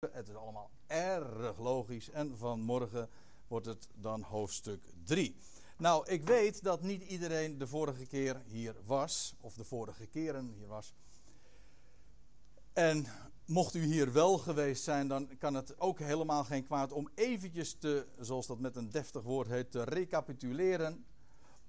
Het is allemaal erg logisch. En vanmorgen wordt het dan hoofdstuk 3. Nou, ik weet dat niet iedereen de vorige keer hier was, of de vorige keren hier was. En mocht u hier wel geweest zijn, dan kan het ook helemaal geen kwaad om eventjes te, zoals dat met een deftig woord heet, te recapituleren.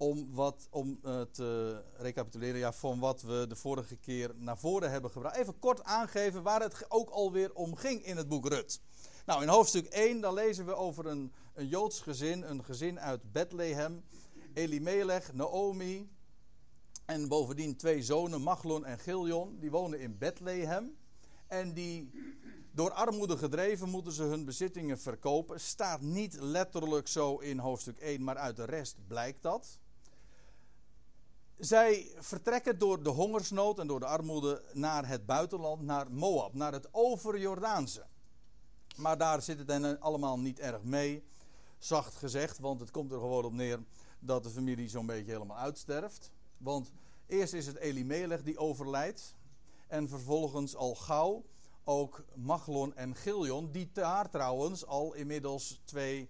Om, wat, om uh, te recapituleren ja, van wat we de vorige keer naar voren hebben gebracht. Even kort aangeven waar het ook alweer om ging in het boek Rut. Nou, in hoofdstuk 1 dan lezen we over een, een Joods gezin, een gezin uit Bethlehem. Elimelech, Naomi en bovendien twee zonen, Machlon en Giljon. Die wonen in Bethlehem. En die, door armoede gedreven, moeten ze hun bezittingen verkopen. Staat niet letterlijk zo in hoofdstuk 1, maar uit de rest blijkt dat. Zij vertrekken door de hongersnood en door de armoede naar het buitenland, naar Moab, naar het overjordaanse. Maar daar zit het hen allemaal niet erg mee, zacht gezegd, want het komt er gewoon op neer dat de familie zo'n beetje helemaal uitsterft. Want eerst is het Elimelech die overlijdt en vervolgens al gauw ook Machlon en Giljon, die daar trouwens al inmiddels twee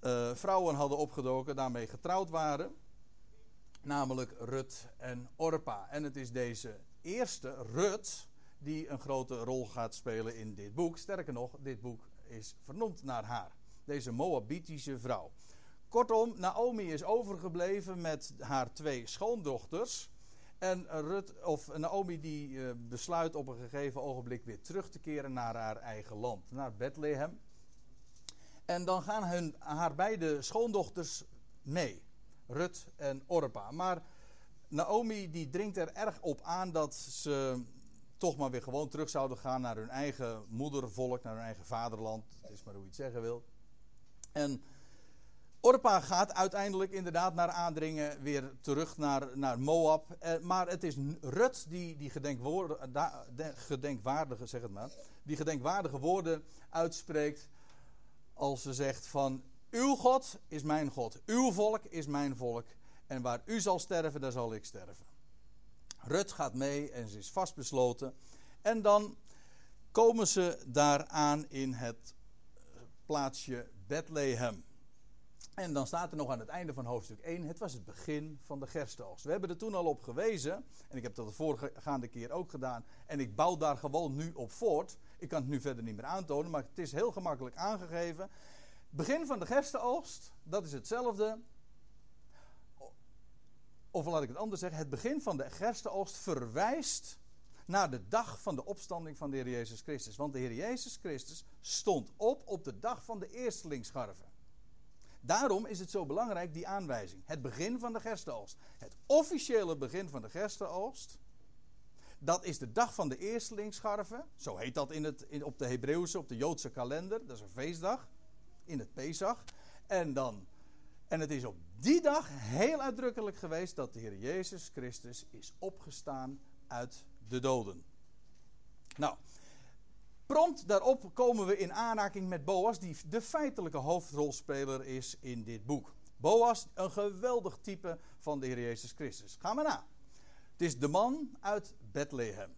uh, vrouwen hadden opgedoken, daarmee getrouwd waren namelijk Rut en Orpa. En het is deze eerste, Rut, die een grote rol gaat spelen in dit boek. Sterker nog, dit boek is vernoemd naar haar. Deze Moabitische vrouw. Kortom, Naomi is overgebleven met haar twee schoondochters. En Rut, of Naomi die uh, besluit op een gegeven ogenblik weer terug te keren naar haar eigen land, naar Bethlehem. En dan gaan hun, haar beide schoondochters mee. Rut en Orpa. Maar Naomi die dringt er erg op aan dat ze toch maar weer gewoon terug zouden gaan naar hun eigen moedervolk, naar hun eigen vaderland. Het is maar hoe je het zeggen wil. En Orpa gaat uiteindelijk inderdaad naar aandringen weer terug naar, naar Moab. Eh, maar het is Rut die die gedenkwaardige, zeg het maar, die gedenkwaardige woorden uitspreekt als ze zegt van uw God is mijn God. Uw volk is mijn volk. En waar u zal sterven, daar zal ik sterven. Rut gaat mee en ze is vastbesloten. En dan komen ze daaraan in het eh, plaatsje Bethlehem. En dan staat er nog aan het einde van hoofdstuk 1: het was het begin van de gerstenoogst. We hebben er toen al op gewezen, en ik heb dat de voorgaande keer ook gedaan, en ik bouw daar gewoon nu op voort. Ik kan het nu verder niet meer aantonen, maar het is heel gemakkelijk aangegeven. Begin van de gerstenoogst, dat is hetzelfde. Of laat ik het anders zeggen, het begin van de gerstenoogst verwijst naar de dag van de opstanding van de Heer Jezus Christus. Want de Heer Jezus Christus stond op op de dag van de eerstelingsscharven. Daarom is het zo belangrijk, die aanwijzing. Het begin van de gerstenoogst. Het officiële begin van de gerstenoogst. Dat is de dag van de eerstelingsscharven. Zo heet dat in het, op de Hebreeuwse, op de Joodse kalender. Dat is een feestdag in het Pesach. En dan, en het is op die dag heel uitdrukkelijk geweest dat de Heer Jezus Christus is opgestaan uit de doden. Nou, prompt daarop komen we in aanraking met Boas, die de feitelijke hoofdrolspeler is in dit boek. Boas, een geweldig type van de Heer Jezus Christus. Ga maar na. Het is de man uit Bethlehem.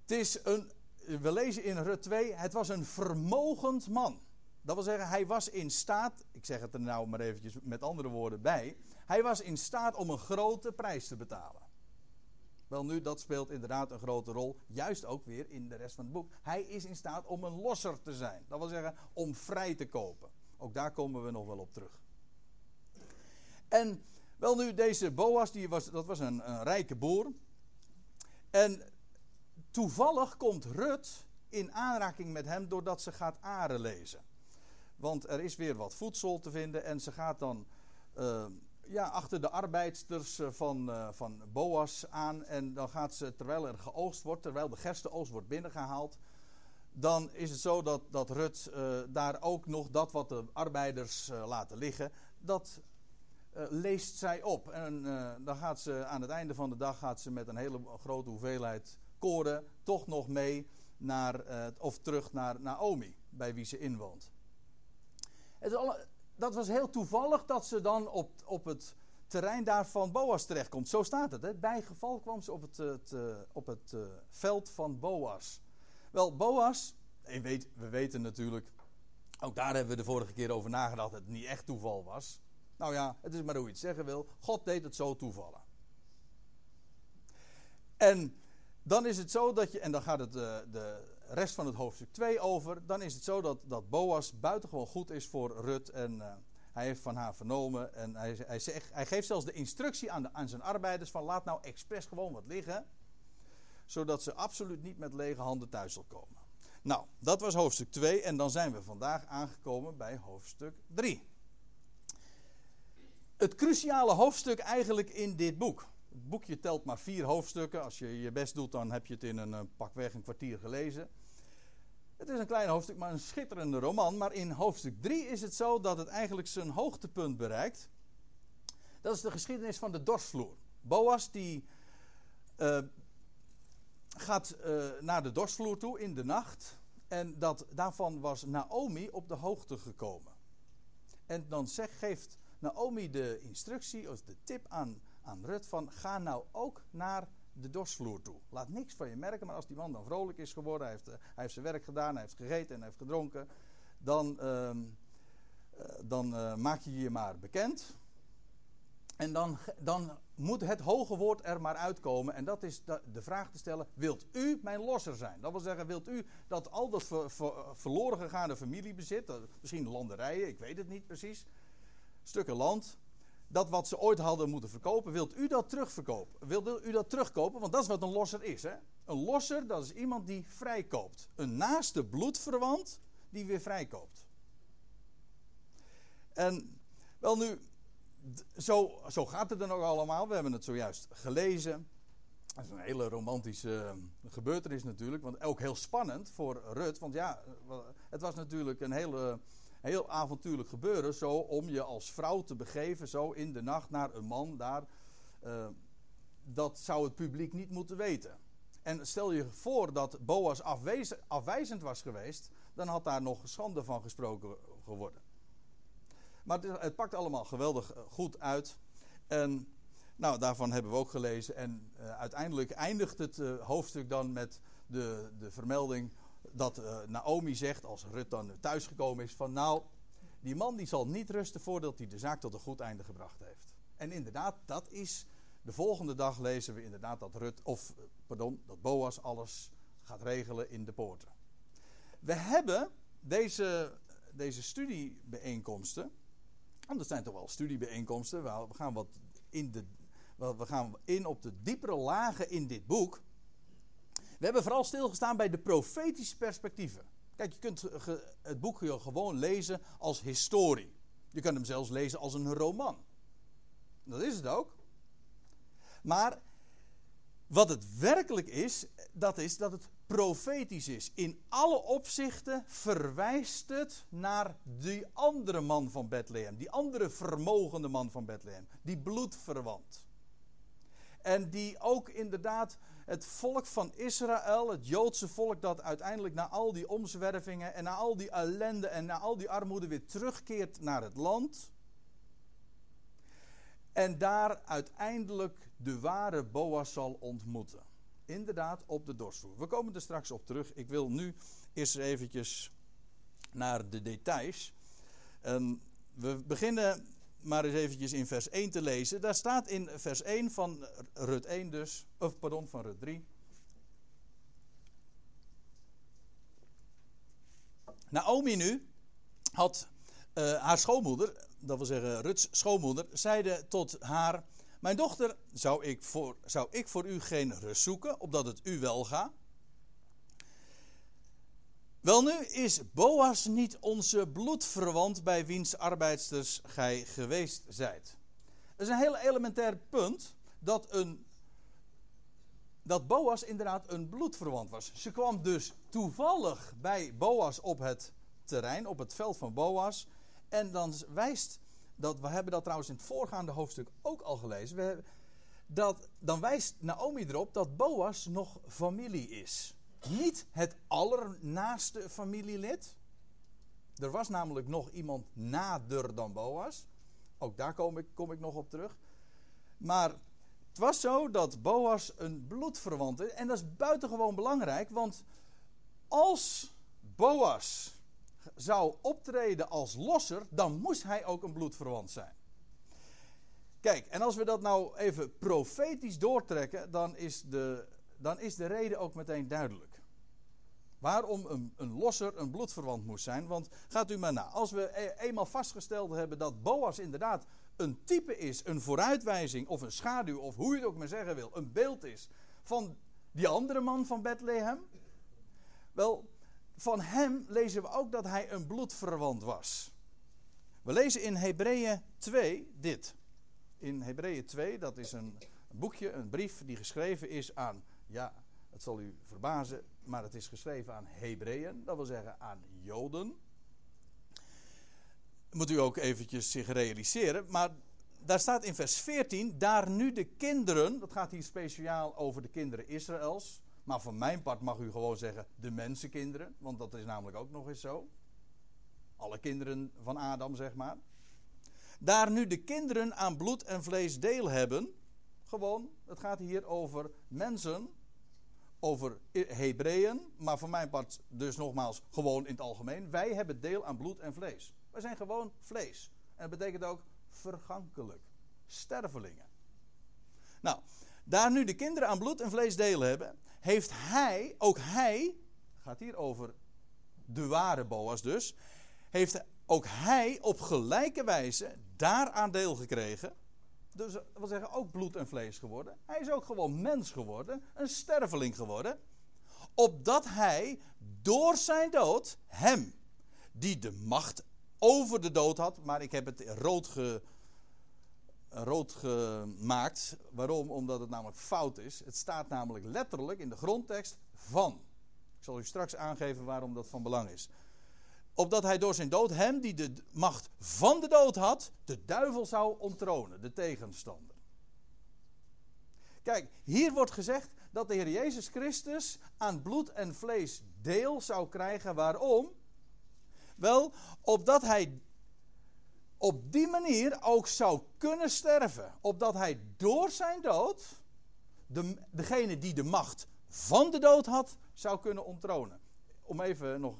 Het is een we lezen in Rut 2, het was een vermogend man. Dat wil zeggen, hij was in staat, ik zeg het er nou maar eventjes met andere woorden bij, hij was in staat om een grote prijs te betalen. Wel nu, dat speelt inderdaad een grote rol, juist ook weer in de rest van het boek. Hij is in staat om een losser te zijn. Dat wil zeggen, om vrij te kopen. Ook daar komen we nog wel op terug. En wel nu, deze Boas, die was, dat was een, een rijke boer. En Toevallig komt Rut in aanraking met hem doordat ze gaat aren lezen. Want er is weer wat voedsel te vinden en ze gaat dan uh, ja, achter de arbeidsters eh, van, uh, van Boas aan. En dan gaat ze, terwijl er geoogst wordt, terwijl de gerstenoogst wordt binnengehaald. Dan is het zo dat, dat Rut daar ook nog dat wat de arbeiders laten liggen, dat leest zij op. En dan gaat ze aan het einde van de dag gaat ze met een hele grote hoeveelheid toch nog mee naar, uh, of terug naar Naomi, bij wie ze inwoont. Het alle, dat was heel toevallig dat ze dan op, op het terrein daar van Boas terechtkomt. Zo staat het. Hè? Bij geval kwam ze op het, het op het uh, veld van Boas. Wel, Boas, weet, we weten natuurlijk, ook daar hebben we de vorige keer over nagedacht, dat het niet echt toeval was. Nou ja, het is maar hoe je het zeggen wil. God deed het zo toevallen. En dan is het zo dat je, en dan gaat het de, eh, de rest van het hoofdstuk 2 over, dan is het zo dat, dat Boas buitengewoon goed is voor Rut en uh, hij heeft van haar vernomen en hij, hij, hij geeft zelfs de instructie aan, aan zijn arbeiders van laat nou expres gewoon wat liggen, zodat ze absoluut niet met lege handen thuis zal komen. Nou, dat was hoofdstuk 2 en dan zijn we vandaag aangekomen bij hoofdstuk 3. Het cruciale hoofdstuk eigenlijk in dit boek. Boekje telt maar vier hoofdstukken. Als je je best doet, dan heb je het in een, een pakweg een kwartier gelezen. Het is een klein hoofdstuk, maar een schitterende roman. Maar in hoofdstuk 3 is het zo dat het eigenlijk zijn hoogtepunt bereikt. Dat is de geschiedenis van de dorsvloer. Boas die uh, gaat uh, naar de dorsvloer toe in de nacht. En dat, daarvan was Naomi op de hoogte gekomen. En dan geeft Naomi de instructie of de tip aan, aan Rut van ga nou ook naar de dorsvloer toe. Laat niks van je merken, maar als die man dan vrolijk is geworden, hij heeft, eh, hij heeft zijn werk gedaan, hij heeft gegeten en hij heeft gedronken, dan, uh, dan uh, maak je je maar bekend. En dan, dan moet het hoge woord er maar uitkomen. En dat is de, vraag te stellen: wilt u mijn losser zijn? Dat wil zeggen, wilt u dat al dat ver, ver, verloren gegaane familiebezit, misschien landerijen, ik weet het niet precies, stukken land, dat wat ze ooit hadden moeten verkopen, wilt u dat terugverkopen? Wilt u dat terugkopen? Want dat is wat een losser is. Hè? Een losser, dat is iemand die vrijkoopt. Een naaste bloedverwant die weer vrijkoopt. En wel nu, zo, zo gaat het dan ook allemaal. We hebben het zojuist gelezen. Dat is een hele romantische ehm, gebeurtenis natuurlijk. Want ook heel spannend voor Rut. Want ja, het was natuurlijk een hele heel avontuurlijk gebeuren. Zo om je als vrouw te begeven, zo in de nacht naar een man daar. Uh, dat zou het publiek niet moeten weten. En stel je voor dat Boas afwijzend was geweest, dan had daar nog schande van gesproken geworden. Maar het, het pakt allemaal geweldig eh, goed uit. En nou, daarvan hebben we ook gelezen. En uh, uiteindelijk eindigt het hoofdstuk dan met de, de vermelding dat uh, Naomi zegt, als Rut dan thuisgekomen is, van nou, die man die zal niet rusten voordat hij de zaak tot een goed einde gebracht heeft. En inderdaad, dat is, de volgende dag lezen we inderdaad dat Rut, of pardon, dat Boas alles gaat regelen in de poorten. We hebben deze, deze studiebijeenkomsten, en dat zijn toch wel studiebijeenkomsten, we gaan wat in de, we gaan in op de diepere lagen in dit boek. We hebben vooral stilgestaan bij de profetische perspectieven. Kijk, je kunt het boek gewoon lezen als historie. Je kunt hem zelfs lezen als een roman. Dat is het ook. Maar wat het werkelijk is, dat is dat het profetisch is. In alle opzichten verwijst het naar die andere man van Bethlehem. Die andere vermogende man van Bethlehem. Die bloedverwant. En die ook inderdaad het volk van Israël, het Joodse volk dat uiteindelijk na al die omzwervingen en na al die ellende en na al die armoede weer terugkeert naar het land. En daar uiteindelijk de ware Boas zal ontmoeten. Inderdaad, op de dorsvloer. We komen er straks op terug. Ik wil nu eerst eventjes naar de details. En we beginnen maar eens eventjes in vers 1 te lezen. Daar staat in vers 1 van Rut 1 dus, of pardon, van Rut 3. Naomi nu had uh, haar schoonmoeder, dat wil zeggen Ruts schoonmoeder, zeide tot haar: Mijn dochter, zou ik voor, zou ik voor u geen rust zoeken, opdat het u wel gaat? Welnu is Boas niet onze bloedverwant bij wiens arbeidsters gij geweest zijt. Dat is een heel elementair punt dat, een, dat Boas inderdaad een bloedverwant was. Ze kwam dus toevallig bij Boas op het terrein, op het veld van Boas. En dan wijst dat, we hebben dat trouwens in het voorgaande hoofdstuk ook al gelezen. We, dat, dan wijst Naomi erop dat Boas nog familie is niet het allernaaste familielid. Er was namelijk nog iemand nader dan Boas. Ook daar kom ik, kom ik nog op terug. Maar het was zo dat Boas een bloedverwant is. En dat is buitengewoon belangrijk, want als Boas zou optreden als losser, dan moest hij ook een bloedverwant zijn. Kijk, en als we dat nou even profetisch doortrekken, dan is de, dan is de reden ook meteen duidelijk. Waarom een, een losser een bloedverwant moest zijn. Want gaat u maar na. Als we e- eenmaal vastgesteld hebben dat Boas inderdaad een type is, een vooruitwijzing of een schaduw, of hoe je het ook maar zeggen wil, een beeld is van die andere man van Bethlehem. Wel, van hem lezen we ook dat hij een bloedverwant was. We lezen in Hebreeën 2 dit. In Hebreeën 2, dat is een boekje, een brief die geschreven is aan, ja, het zal u verbazen, maar het is geschreven aan Hebreeën, dat wil zeggen aan Joden. Moet u ook eventjes zich realiseren, maar daar staat in vers 14, daar nu de kinderen, dat gaat hier speciaal over de kinderen Israëls, maar van mijn part mag u gewoon zeggen de mensenkinderen, want dat is namelijk ook nog eens zo. Alle kinderen van Adam, zeg maar. Daar nu de kinderen aan bloed en vlees deel hebben, gewoon, het gaat hier over mensen, over Hebreeën, maar van mijn part dus nogmaals gewoon in het algemeen. Wij hebben deel aan bloed en vlees. Wij zijn gewoon vlees. En dat betekent ook vergankelijk. Stervelingen. Nou, daar nu de kinderen aan bloed en vlees deel hebben, heeft hij, ook hij, gaat hier over de ware Boas dus, heeft ook hij op gelijke wijze daaraan deel gekregen. Dus dat wil zeggen ook bloed en vlees geworden. Hij is ook gewoon mens geworden, een sterveling geworden. Opdat hij door zijn dood hem, die de macht over de dood had, maar ik heb het rood, ge, rood gemaakt. Waarom? Omdat het namelijk fout is. Het staat namelijk letterlijk in de grondtekst van. Ik zal u straks aangeven waarom dat van belang is. Opdat hij door zijn dood hem die de macht van de dood had, de duivel zou onttronen, de tegenstander. Kijk, hier wordt gezegd dat de Heer Jezus Christus aan bloed en vlees deel zou krijgen. Waarom? Wel, opdat hij op die manier ook zou kunnen sterven. Opdat hij door zijn dood, de, degene die de macht van de dood had, zou kunnen onttronen. Om even nog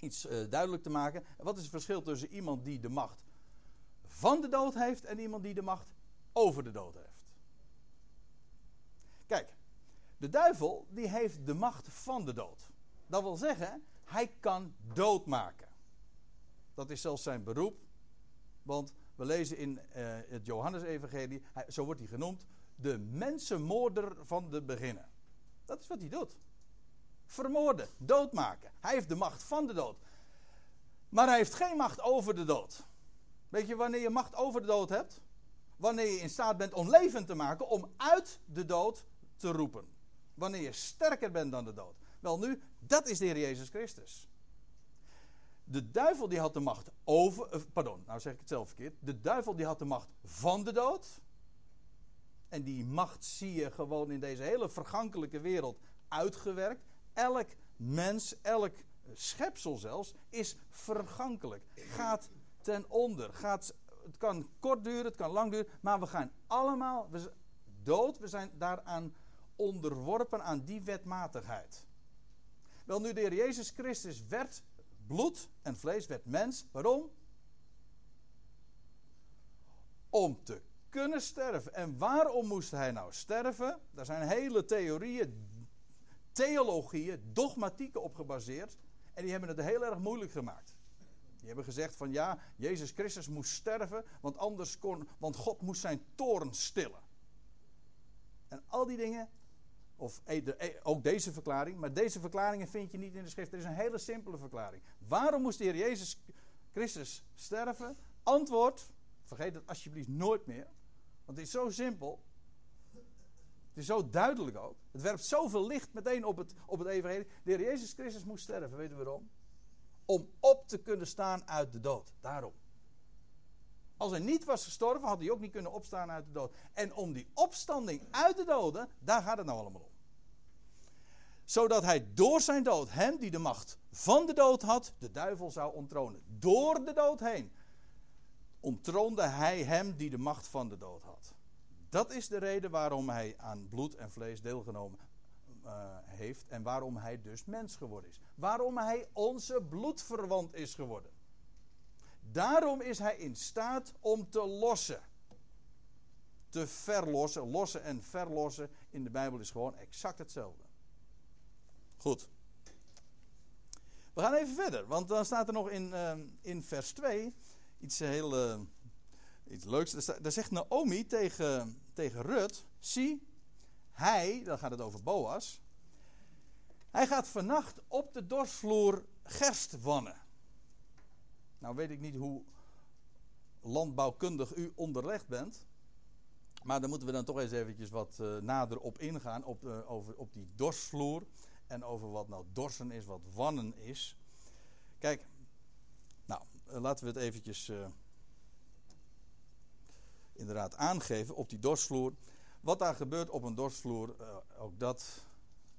iets uh, duidelijk te maken. Wat is het verschil tussen iemand die de macht van de dood heeft en iemand die de macht over de dood heeft? Kijk, de duivel die heeft de macht van de dood. Dat wil zeggen, hij kan doodmaken. Dat is zelfs zijn beroep. Want we lezen in uh, het Johannesevangelie, zo wordt hij genoemd, de mensenmoorder van de beginnen. Dat is wat hij doet. Vermoorden, doodmaken. Hij heeft de macht van de dood. Maar hij heeft geen macht over de dood. Weet je wanneer je macht over de dood hebt? Wanneer je in staat bent om levend te maken, om uit de dood te roepen. Wanneer je sterker bent dan de dood. Wel nu, dat is de Heer Jezus Christus. De duivel die had de macht over, eh, pardon, nou zeg ik het zelf verkeerd. De duivel die had de macht van de dood. En die macht zie je gewoon in deze hele vergankelijke wereld uitgewerkt. Elk mens, elk schepsel zelfs, is vergankelijk. Gaat ten onder. Gaat, het kan kort duren, het kan lang duren. Maar we gaan allemaal we, dood. We zijn daaraan onderworpen aan die wetmatigheid. Wel nu, de Heer Jezus Christus werd bloed en vlees, werd mens. Waarom? Om te kunnen sterven. En waarom moest hij nou sterven? Daar zijn hele theorieën, theologieën, dogmatieken op gebaseerd. En die hebben het heel erg moeilijk gemaakt. Die hebben gezegd van ja, Jezus Christus moest sterven, want anders kon, want God moest zijn toren stillen. En al die dingen of e- e- ook deze verklaring, maar deze verklaringen vind je niet in de schrift. Er is een hele simpele verklaring. Waarom moest de Heer Jezus Christus sterven? Antwoord, vergeet het alsjeblieft nooit meer, want het is zo simpel. Het is zo duidelijk ook. Het werpt zoveel licht meteen op het, op het. De Heer Jezus Christus moest sterven, weet je waarom? Om op te kunnen staan uit de dood. Daarom. Als hij niet was gestorven, had hij ook niet kunnen opstaan uit de dood. En om die opstanding uit de doden, daar gaat het nou allemaal om. Zodat hij door zijn dood hem die de macht van de dood had, de duivel zou onttronen. Door de dood heen onttroonde hij hem die de macht van de dood had. Dat is de reden waarom hij aan bloed en vlees deelgenomen uh, heeft en waarom hij dus mens geworden is. Waarom hij onze bloedverwant is geworden. Daarom is hij in staat om te lossen. Te verlossen. Lossen en verlossen in de Bijbel is gewoon exact hetzelfde. Goed. We gaan even verder, want dan staat er nog in, uh, in vers 2 iets heel uh, iets leuks. Daar zegt Naomi tegen, tegen Rut: Zie, hij, dan gaat het over Boas. Hij gaat vannacht op de dorsvloer gerst wannen. Nou weet ik niet hoe landbouwkundig u onderlegd bent. Maar daar moeten we dan toch eens eventjes wat uh, nader op ingaan. Op, uh, over, op die dorsvloer. En over wat nou dorsen is, wat wannen is. Kijk, nou, uh, laten we het eventjes inderdaad aangeven op die dorsvloer. Wat daar gebeurt op een dorsvloer, ook dat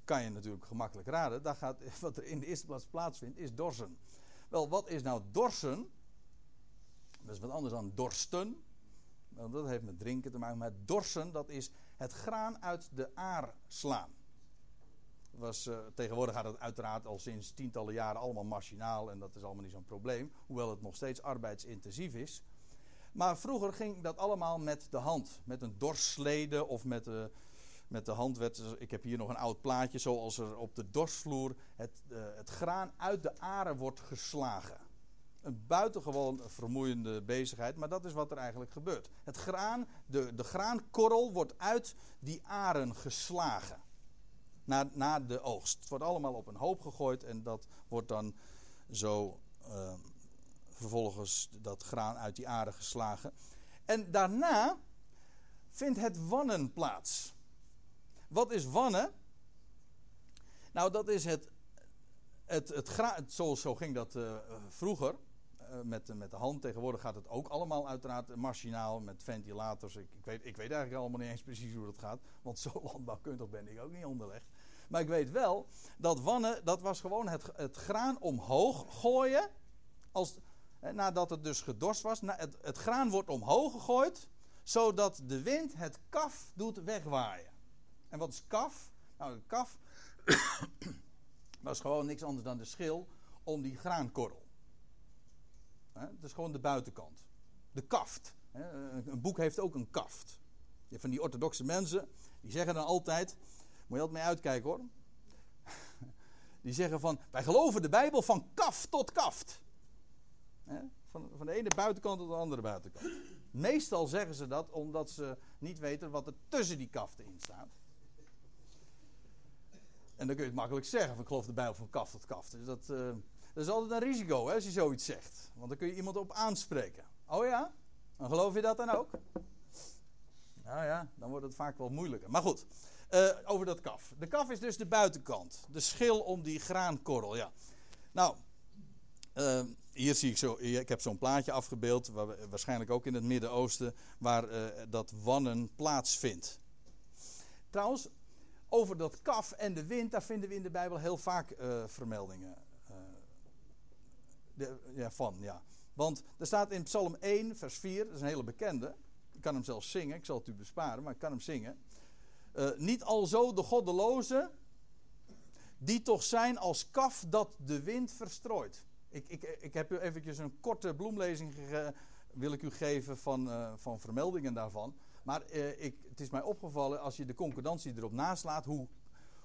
kan je natuurlijk gemakkelijk raden. Daar gaat, wat er in de eerste plaats plaatsvindt, is dorsen. Wel, wat is nou dorsen? Dat is wat anders dan dorsten. Want dat heeft met drinken te maken. Maar dorsen, dat is het graan uit de aar slaan. Was, uh, tegenwoordig gaat het uiteraard al sinds tientallen jaren allemaal machinaal. En dat is allemaal niet zo'n probleem. Hoewel het nog steeds arbeidsintensief is. Maar vroeger ging dat allemaal met de hand. Met een dorslede of met de, met de hand. Ik heb hier nog een oud plaatje. Zoals er op de dorsvloer het, uh, het graan uit de aren wordt geslagen. Een buitengewoon vermoeiende bezigheid, maar dat is wat er eigenlijk gebeurt. Het graan, de, de graankorrel wordt uit die aren geslagen. Na, na de oogst. Het wordt allemaal op een hoop gegooid en dat wordt dan zo uh, vervolgens dat graan uit die aren geslagen. En daarna vindt het wannen plaats. Wat is wannen? Nou, dat is het. het, het, het zo, zo ging dat uh, vroeger. Uh, met, met de hand. Tegenwoordig gaat het ook allemaal uiteraard machinaal met ventilators. Ik, ik, weet, ik weet eigenlijk allemaal niet eens precies hoe dat gaat. Want zo landbouwkundig ben ik ook niet onderlegd. Maar ik weet wel dat wannen, dat was gewoon het, het graan omhoog gooien. Als, eh, nadat het dus gedorst was. Het, het graan wordt omhoog gegooid. Zodat de wind het kaf doet wegwaaien. En wat is kaf? Nou, kaf was gewoon niks anders dan de schil om die graankorrel. Het is gewoon de buitenkant. De kaft. Een boek heeft ook een kaft. Van die orthodoxe mensen, die zeggen dan altijd, moet je altijd mee uitkijken hoor. Die zeggen van, wij geloven de Bijbel van kaf tot kaft. Van, van de ene buitenkant tot de andere buitenkant. Meestal zeggen ze dat omdat ze niet weten wat er tussen die kaften in staat. En dan kun je het makkelijk zeggen, van geloof de Bijbel van kaft tot kaft. Dus dat, uh, dat is altijd een risico hè, als je zoiets zegt. Want dan kun je iemand op aanspreken. Oh ja? Dan geloof je dat dan ook? Nou ja, dan wordt het vaak wel moeilijker. Maar goed, uh, over dat kaf. De kaf is dus de buitenkant. De schil om die graankorrel, ja. Nou, uh, hier zie ik zo, ik heb zo'n plaatje afgebeeld, waar, waarschijnlijk ook in het Midden-Oosten, waar uh, dat wannen plaatsvindt. Trouwens, over dat kaf en de wind, daar vinden we in de Bijbel heel vaak uh, vermeldingen uh, de, ja, van. Ja. Want er staat in Psalm 1, vers 4, dat is een hele bekende. Ik kan hem zelfs zingen, ik zal het u besparen, maar ik kan hem zingen. Niet alzo de goddelozen, die toch zijn als kaf dat de wind verstrooit. Ik, ik, ik heb u eventjes een korte bloemlezing wil ik u geven van, van vermeldingen daarvan. Maar eh, ik, het is mij opgevallen als je de concordantie erop naslaat, hoe,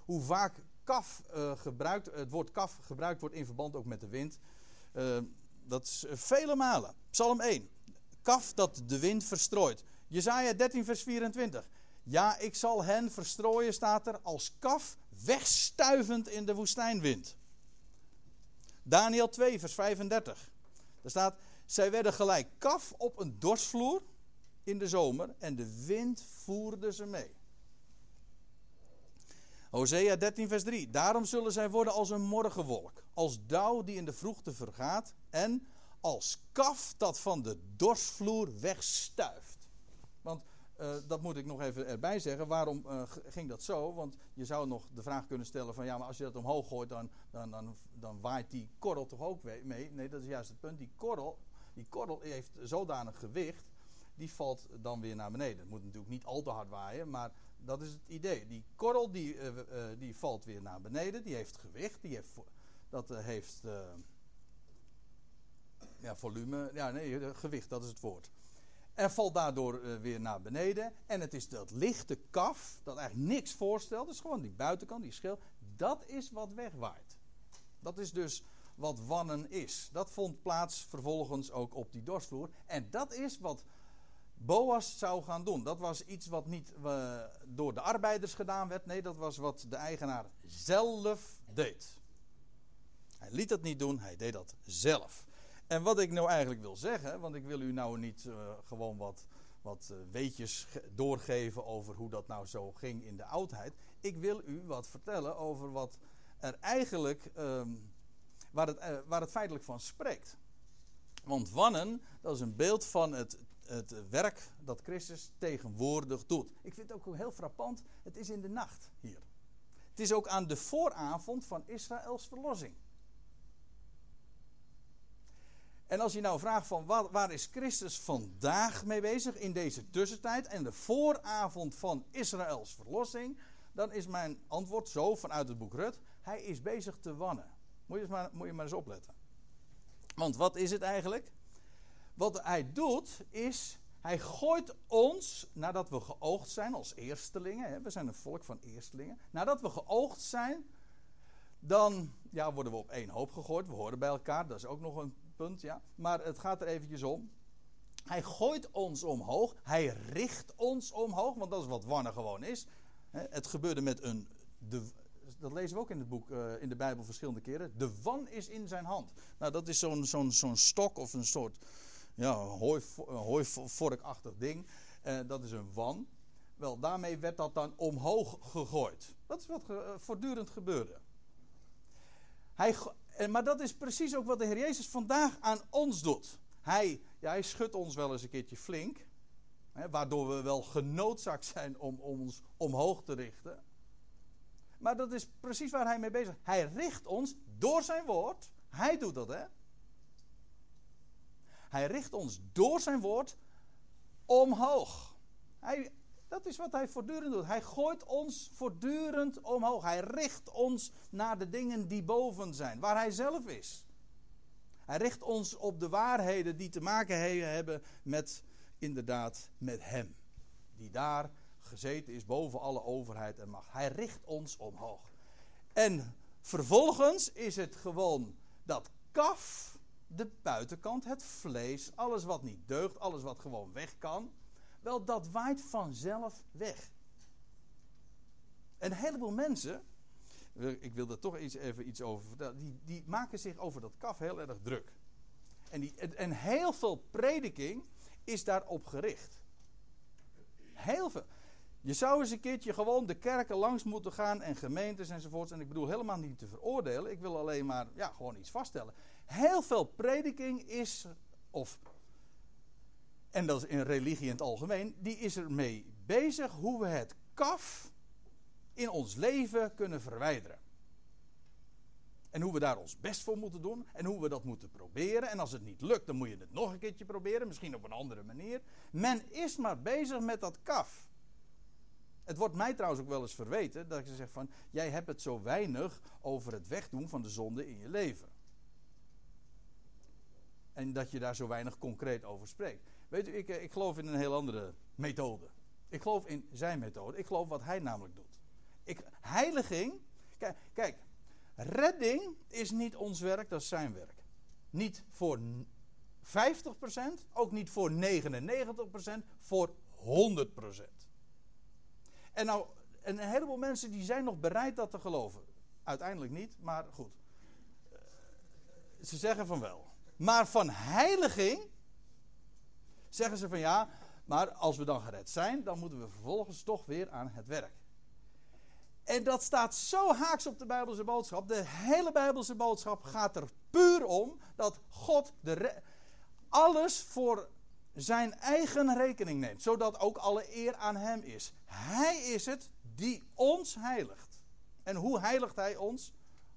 hoe vaak kaf uh, gebruikt, het woord kaf gebruikt wordt in verband ook met de wind. Dat is vele malen. Psalm 1. Kaf dat de wind verstrooit. Jezaja 13 vers 24. Ja, ik zal hen verstrooien, staat er, als kaf wegstuivend in de woestijnwind. Daniel 2 vers 35. Daar staat, zij werden gelijk kaf op een dorsvloer in de zomer en de wind voerde ze mee. Hosea 13, vers 3. Daarom zullen zij worden als een morgenwolk, als dauw die in de vroegte vergaat en als kaf dat van de dorsvloer wegstuift. Want uh, dat moet ik nog even erbij zeggen. Waarom uh, ging dat zo? Want je zou nog de vraag kunnen stellen van ja, maar als je dat omhoog gooit, dan, dan, dan, dan waait die korrel toch ook mee? Nee, dat is juist het punt. Die korrel, die korrel heeft zodanig gewicht die valt dan weer naar beneden. Het moet natuurlijk niet al te hard waaien, maar Dat is het idee. Die korrel die, uh, die valt weer naar beneden. Die heeft gewicht. Die heeft, dat heeft ja, volume. Ja, nee, gewicht, dat is het woord. En valt daardoor weer naar beneden. En het is dat lichte kaf, dat eigenlijk niks voorstelt. Dus gewoon die buitenkant, die schil. Dat is wat wegwaait. Dat is dus wat wannen is. Dat vond plaats vervolgens ook op die dorsvloer. En dat is wat Boas zou gaan doen. Dat was iets wat niet uh, door de arbeiders gedaan werd. Nee, dat was wat de eigenaar zelf deed. Hij liet dat niet doen, hij deed dat zelf. En wat ik nou eigenlijk wil zeggen, want ik wil u nou niet uh, gewoon wat, wat uh, weetjes doorgeven over hoe dat nou zo ging in de oudheid. Ik wil u wat vertellen over wat er eigenlijk, um, waar, het, uh, waar het feitelijk van spreekt. Want wannen, dat is een beeld van het het werk dat Christus tegenwoordig doet. Ik vind het ook heel frappant. Het is in de nacht hier. Het is ook aan de vooravond van Israëls verlossing. En als je nou vraagt van waar, waar, is Christus vandaag mee bezig in deze tussentijd en de vooravond van Israëls verlossing, dan is mijn antwoord zo vanuit het boek Rut: hij is bezig te wannen. Moet je maar, moet je maar eens opletten. Want wat is het eigenlijk? Wat hij doet is, hij gooit ons, nadat we geoogd zijn als eerstelingen, hè, we zijn een volk van eerstelingen, nadat we geoogd zijn, dan ja, worden we op één hoop gegooid. We horen bij elkaar, dat is ook nog een punt, ja. Maar het gaat er eventjes om. Hij gooit ons omhoog, hij richt ons omhoog, want dat is wat wannen gewoon is. Het gebeurde met een, de, dat lezen we ook in het boek, uh, in de Bijbel verschillende keren. De wan is in zijn hand. Nou, dat is zo'n zo'n zo'n stok of een soort ja, hooi, hooivorkachtig ding. Uh, dat is een wan. Wel, daarmee werd dat dan omhoog gegooid. Dat is wat ge, uh, voortdurend gebeurde. Hij, maar dat is precies ook wat de Heer Jezus vandaag aan ons doet. Hij, ja, hij schudt ons wel eens een keertje flink. Hè, waardoor we wel genoodzaakt zijn om, om ons omhoog te richten. Maar dat is precies waar hij mee bezig is. Hij richt ons door zijn woord. Hij doet dat, hè? Hij richt ons door zijn woord omhoog. Hij, dat is wat hij voortdurend doet. Hij gooit ons voortdurend omhoog. Hij richt ons naar de dingen die boven zijn, waar hij zelf is. Hij richt ons op de waarheden die te maken hebben met, inderdaad, met hem. Die daar gezeten is boven alle overheid en macht. Hij richt ons omhoog. En vervolgens is het gewoon dat kaf de buitenkant, het vlees, alles wat niet deugt, alles wat gewoon weg kan, wel dat waait vanzelf weg. En een heleboel mensen, ik wil daar toch iets, even iets over vertellen, die, die maken zich over dat kaf heel erg druk. En, die, en heel veel prediking is daarop gericht. Heel veel. Je zou eens een keertje gewoon de kerken langs moeten gaan en gemeentes enzovoorts. En ik bedoel helemaal niet te veroordelen. Ik wil alleen maar ja, gewoon iets vaststellen. Heel veel prediking is, of, en dat is in religie in het algemeen, die is ermee bezig hoe we het kaf in ons leven kunnen verwijderen. En hoe we daar ons best voor moeten doen. En hoe we dat moeten proberen. En als het niet lukt, dan moet je het nog een keertje proberen. Misschien op een andere manier. Men is maar bezig met dat kaf. Het wordt mij trouwens ook wel eens verweten dat ik zeg van, jij hebt het zo weinig over het wegdoen van de zonde in je leven. En dat je daar zo weinig concreet over spreekt. Weet u, ik, eh, ik geloof in een heel andere methode. Ik geloof in zijn methode. Ik geloof wat hij namelijk doet. Ik, heiliging, kijk, kijk, redding is niet ons werk, dat is zijn werk. Niet voor 50%, ook niet voor 99%, voor 100%. En nou, een heleboel mensen die zijn nog bereid dat te geloven. Uiteindelijk niet, maar goed. Eh, ze zeggen van wel. Maar van heiliging zeggen ze van ja, maar als we dan gered zijn, dan moeten we vervolgens toch weer aan het werk. En dat staat zo haaks op de Bijbelse boodschap. De hele Bijbelse boodschap gaat er puur om dat God de alles voor zijn eigen rekening neemt, zodat ook alle eer aan hem is. Hij is het die ons heiligt. En hoe heiligt hij ons?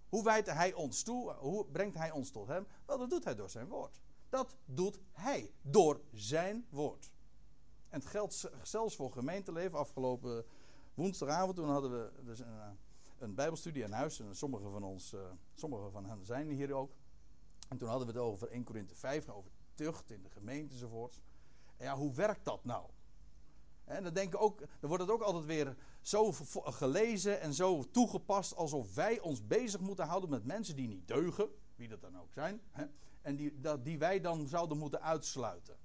Hoe wijdt hij ons toe? Hoe brengt hij ons tot hem? Wel, dat doet hij door zijn woord. Dat doet hij door zijn woord. En het geldt zelfs voor gemeenteleven. Afgelopen woensdagavond toen hadden we dus een, eh, een bijbelstudie aan huis. En sommige van ons, uh, sommige van hen zijn hier ook. En toen hadden we het over 1 Korinthe 5, over tucht in de gemeente enzovoorts. En ja, hoe werkt dat nou? En dan, denken ook, dan wordt het ook altijd weer zo gelezen en zo toegepast alsof wij ons bezig moeten houden met mensen die niet deugen, wie dat dan ook zijn, hè, en die, dat, die wij dan zouden moeten uitsluiten.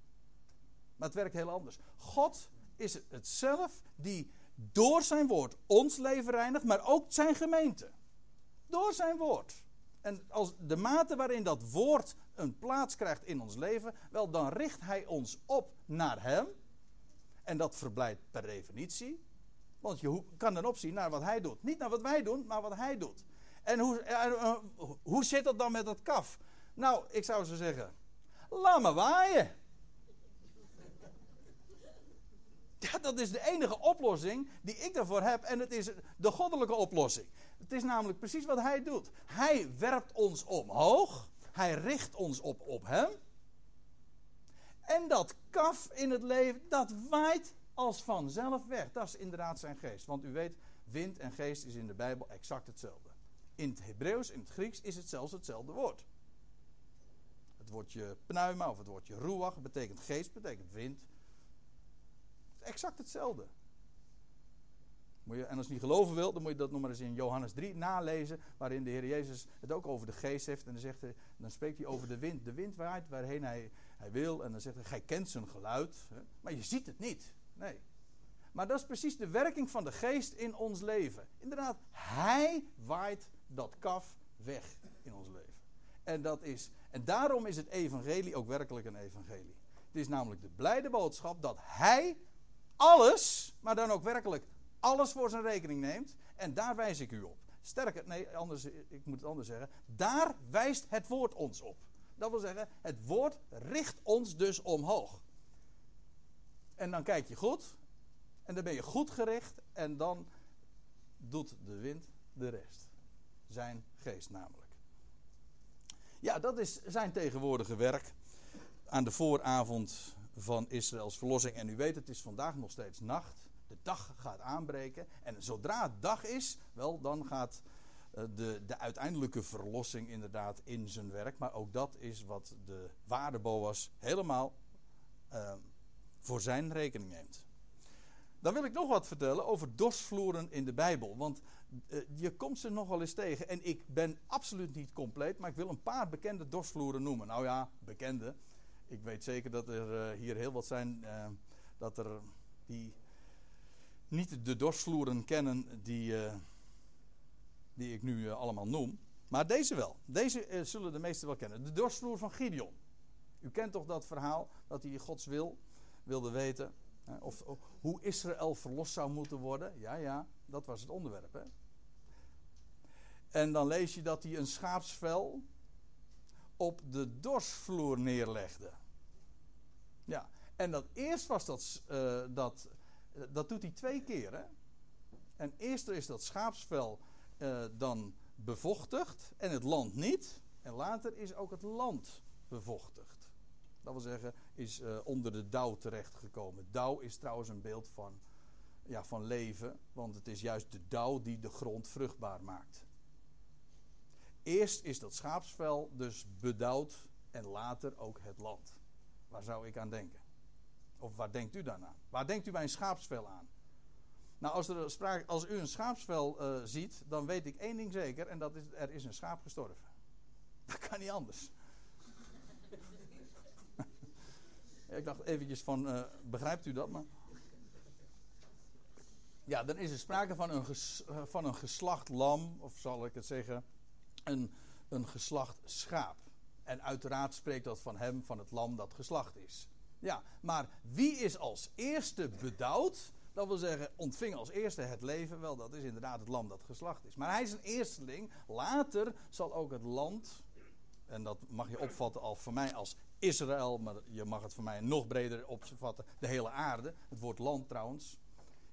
Maar het werkt heel anders. God is het zelf die door zijn woord ons leven reinigt, maar ook zijn gemeente. Door zijn woord. En als de mate waarin dat woord een plaats krijgt in ons leven, wel dan richt hij ons op naar hem. En dat verblijdt per definitie. Want je kan dan opzien naar wat hij doet. Niet naar wat wij doen, maar wat hij doet. En hoe, uh, hoe zit dat dan met dat kaf? Nou, ik zou zo zeggen: laat maar waaien. Ja, dat is de enige oplossing die ik daarvoor heb. En het is de goddelijke oplossing. Het is namelijk precies wat hij doet. Hij werpt ons omhoog. Hij richt ons op op hem. En dat kaf in het leven, dat waait als vanzelf weg. Dat is inderdaad zijn geest. Want u weet, wind en geest is in de Bijbel exact hetzelfde. In het Hebreeuws, in het Grieks is het zelfs hetzelfde woord. Woordje pneuma of het woordje ruach betekent geest, betekent wind. Exact hetzelfde. Moet je, en als je niet geloven wilt, dan moet je dat nog maar eens in Johannes 3 nalezen. Waarin de Heer Jezus het ook over de geest heeft. En dan, zegt hij, dan spreekt hij over de wind. De wind waait waarheen hij, hij wil. En dan zegt hij, gij kent zijn geluid. Hè, maar je ziet het niet. Nee. Maar dat is precies de werking van de geest in ons leven. Inderdaad, hij waait dat kaf weg in ons leven. En, dat is, en daarom is het evangelie ook werkelijk een evangelie. Het is namelijk de blijde boodschap dat hij alles, maar dan ook werkelijk alles voor zijn rekening neemt. En daar wijs ik u op. Sterker, nee, anders, ik moet het anders zeggen. Daar wijst het woord ons op. Dat wil zeggen, het woord richt ons dus omhoog. En dan kijk je goed. En dan ben je goed gericht. En dan doet de wind de rest. Zijn geest namelijk. Ja, dat is zijn tegenwoordige werk. Aan de vooravond van Israëls verlossing. En u weet, het is vandaag nog steeds nacht de dag gaat aanbreken. En zodra het dag is, wel, dan gaat uh, de, de uiteindelijke verlossing inderdaad in zijn werk. Maar ook dat is wat de ware Boas helemaal uh, voor zijn rekening neemt. Dan wil ik nog wat vertellen over dorsvloeren in de Bijbel. Want uh, je komt ze nogal eens tegen. En ik ben absoluut niet compleet, maar ik wil een paar bekende dorsvloeren noemen. Nou ja, bekende. Ik weet zeker dat er hier heel wat zijn dat er die niet de dorsvloeren kennen die, die ik nu allemaal noem. Maar deze wel. Deze zullen de meesten wel kennen. De dorsvloer van Gideon. U kent toch dat verhaal dat hij Gods wil wilde weten. Of, hoe Israël verlost zou moeten worden. Ja, ja, dat was het onderwerp. Hè? En dan lees je dat hij een schaapsvel op de dorsvloer neerlegde. Ja, en dat eerst was dat, dat dat doet hij twee keer. Hè? En eerst is dat schaapsvel uh, dan bevochtigd en het land niet. En later is ook het land bevochtigd. Dat wil zeggen, is uh, onder de dauw terechtgekomen. Dauw is trouwens een beeld van, ja, van leven, want het is juist de dauw die de grond vruchtbaar maakt. Eerst is dat schaapsvel dus bedauwd en later ook het land. Waar zou ik aan denken? Of waar denkt u dan aan? Waar denkt u bij een schaapsvel aan? Nou, als, er sprake, als u een schaapsvel uh, ziet, dan weet ik één ding zeker: en dat is er is een schaap gestorven. Dat kan niet anders. Ik dacht eventjes van, uh, begrijpt u dat? Maar... Ja, dan is er sprake van een, uh, van een geslacht lam, of zal ik het zeggen, een, een geslacht schaap. En uiteraard spreekt dat van hem, van het lam dat geslacht is. Ja, maar wie is als eerste bedouwd? Dat wil zeggen, ontving als eerste het leven. Wel, dat is inderdaad het lam dat geslacht is. Maar hij is een eersteling. Later zal ook het land, en dat mag je opvatten al voor mij als Israël, maar je mag het voor mij nog breder opvatten, de hele aarde. Het woord land trouwens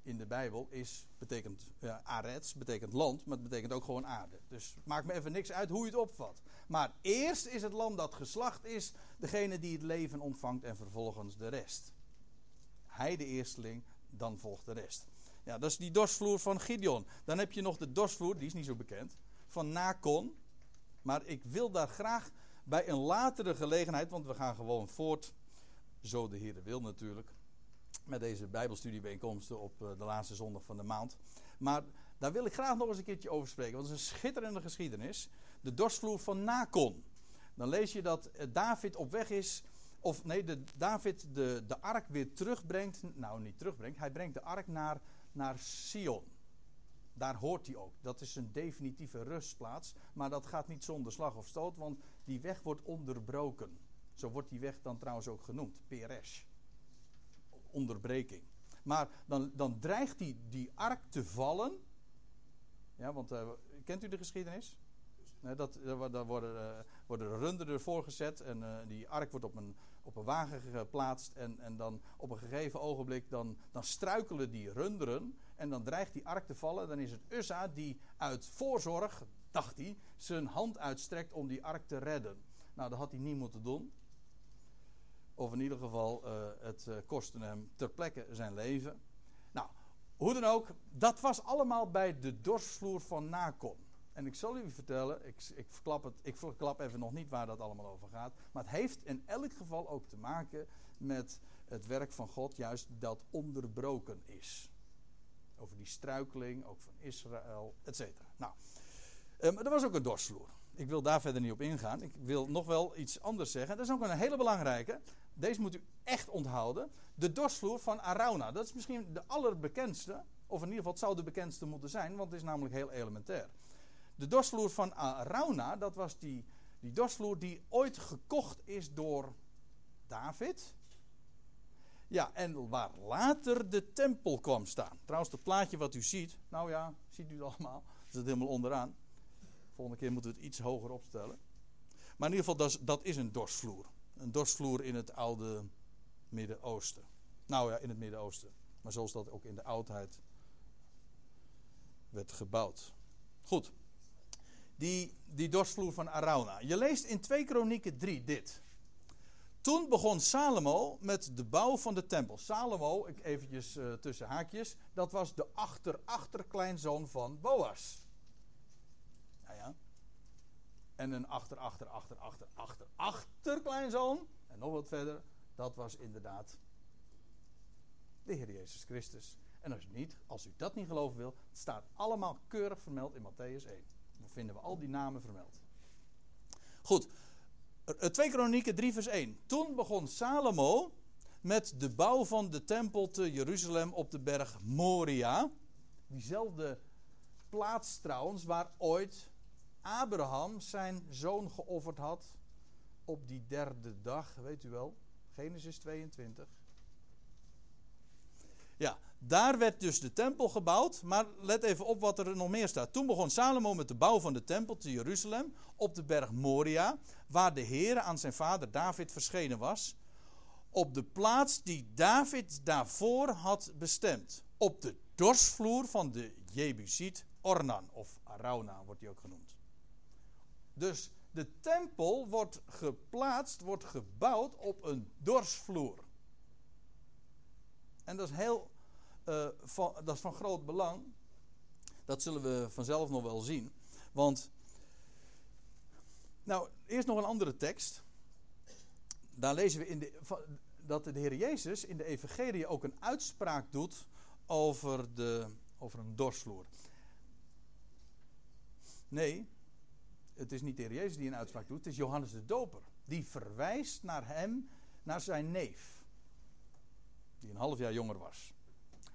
in de Bijbel is, betekent, ja, arets betekent land, maar het betekent ook gewoon aarde. Dus maakt me even niks uit hoe je het opvat. Maar eerst is het lam dat geslacht is, degene die het leven ontvangt en vervolgens de rest. Hij de eersteling, dan volgt de rest. Ja, dat is die dorsvloer van Gideon. Dan heb je nog de dorsvloer, die is niet zo bekend, van Nakon. Maar ik wil daar graag bij een latere gelegenheid, want we gaan gewoon voort, zo de Heer wil natuurlijk, met deze Bijbelstudiebijeenkomsten op eh, de laatste zondag van de maand. Maar daar wil ik graag nog eens een keertje over spreken, want het is een schitterende geschiedenis. De dorsvloer van Nakon. Dan lees je dat eh, David op weg is, of nee, de, David de, de ark weer terugbrengt. Nou, niet terugbrengt, hij brengt de ark naar, naar Sion. Daar hoort hij ook. Dat is een definitieve rustplaats. Maar dat gaat niet zonder slag of stoot, want die weg wordt onderbroken. Zo wordt die weg dan trouwens ook genoemd, Peresh. Onderbreking. Maar dan, dan dreigt die, die ark te vallen. Ja, want uh, kent u de geschiedenis? Nee, dat, daar worden, uh, worden runderen ervoor gezet en uh, die ark wordt op een, op een wagen geplaatst. En, en dan op een gegeven ogenblik dan, dan struikelen die runderen en dan dreigt die ark te vallen. Dan is het Ussa die uit voorzorg, dacht hij, zijn hand uitstrekt om die ark te redden. Nou, dat had hij niet moeten doen. Of in ieder geval, uh, het uh, kostte hem ter plekke zijn leven. Nou, hoe dan ook, dat was allemaal bij de dorsvloer van Nakon. En ik zal u vertellen, ik, ik, verklap het, ik verklap even nog niet waar dat allemaal over gaat. Maar het heeft in elk geval ook te maken met het werk van God, juist dat onderbroken is. Over die struikeling, ook van Israël, et cetera. Nou, um, er was ook een dorsvloer. Ik wil daar verder niet op ingaan. Ik wil nog wel iets anders zeggen. Dat is ook een hele belangrijke. Deze moet u echt onthouden. De dorsvloer van Arauna. Dat is misschien de allerbekendste. Of in ieder geval, het zou de bekendste moeten zijn, want het is namelijk heel elementair. De dorsvloer van Arauna, dat was die, die die ooit gekocht is door David. Ja, en waar later de tempel kwam staan. Trouwens, het plaatje wat u ziet, nou ja, ziet u het allemaal. Dat zit helemaal onderaan. Volgende keer moeten we het iets hoger opstellen. Maar in ieder geval, dat is, een dorsvloer. Een dorsvloer in het oude Midden-Oosten. Nou ja, in het Midden-Oosten. Maar zoals dat ook in de oudheid werd gebouwd. Goed. Die, die dorsvloer van Arauna. Je leest in 2 Kronieken 3 dit. Toen begon Salomo met de bouw van de tempel. Salomo, eventjes uh, tussen haakjes, dat was de achter-achterkleinzoon van Boas. En een achter-achter-achter-achter-achter-achterkleinzoon, en nog wat verder, dat was inderdaad de Heer Jezus Christus. En als, niet, als u dat niet geloven wil, het staat allemaal keurig vermeld in Matthäus 1. Dan vinden we al die namen vermeld. Goed, 2 Kronieken 3 vers 1. Toen begon Salomo met de bouw van de tempel te Jeruzalem op de berg Moria. Diezelfde plaats trouwens waar ooit Abraham zijn zoon geofferd had op die derde dag, weet u wel, Genesis 22. Ja, daar werd dus de tempel gebouwd. Maar let even op wat er nog meer staat. Toen begon Salomo met de bouw van de tempel te Jeruzalem op de berg Moria, waar de Heer aan zijn vader David verschenen was. Op de plaats die David daarvoor had bestemd. Op de dorsvloer van de Jebusiet Ornan, of Arauna wordt die ook genoemd. Dus de tempel wordt geplaatst, wordt gebouwd op een dorsvloer. En dat is heel uh, van, dat is van groot belang. Dat zullen we vanzelf nog wel zien. Want, nou, eerst nog een andere tekst. Daar lezen we in de, dat de Heer Jezus in de Evangelie ook een uitspraak doet over, de, over een dorsvloer. Nee, het is niet de Heer Jezus die een uitspraak doet, het is Johannes de Doper. Die verwijst naar hem, naar zijn neef. Die een half jaar jonger was.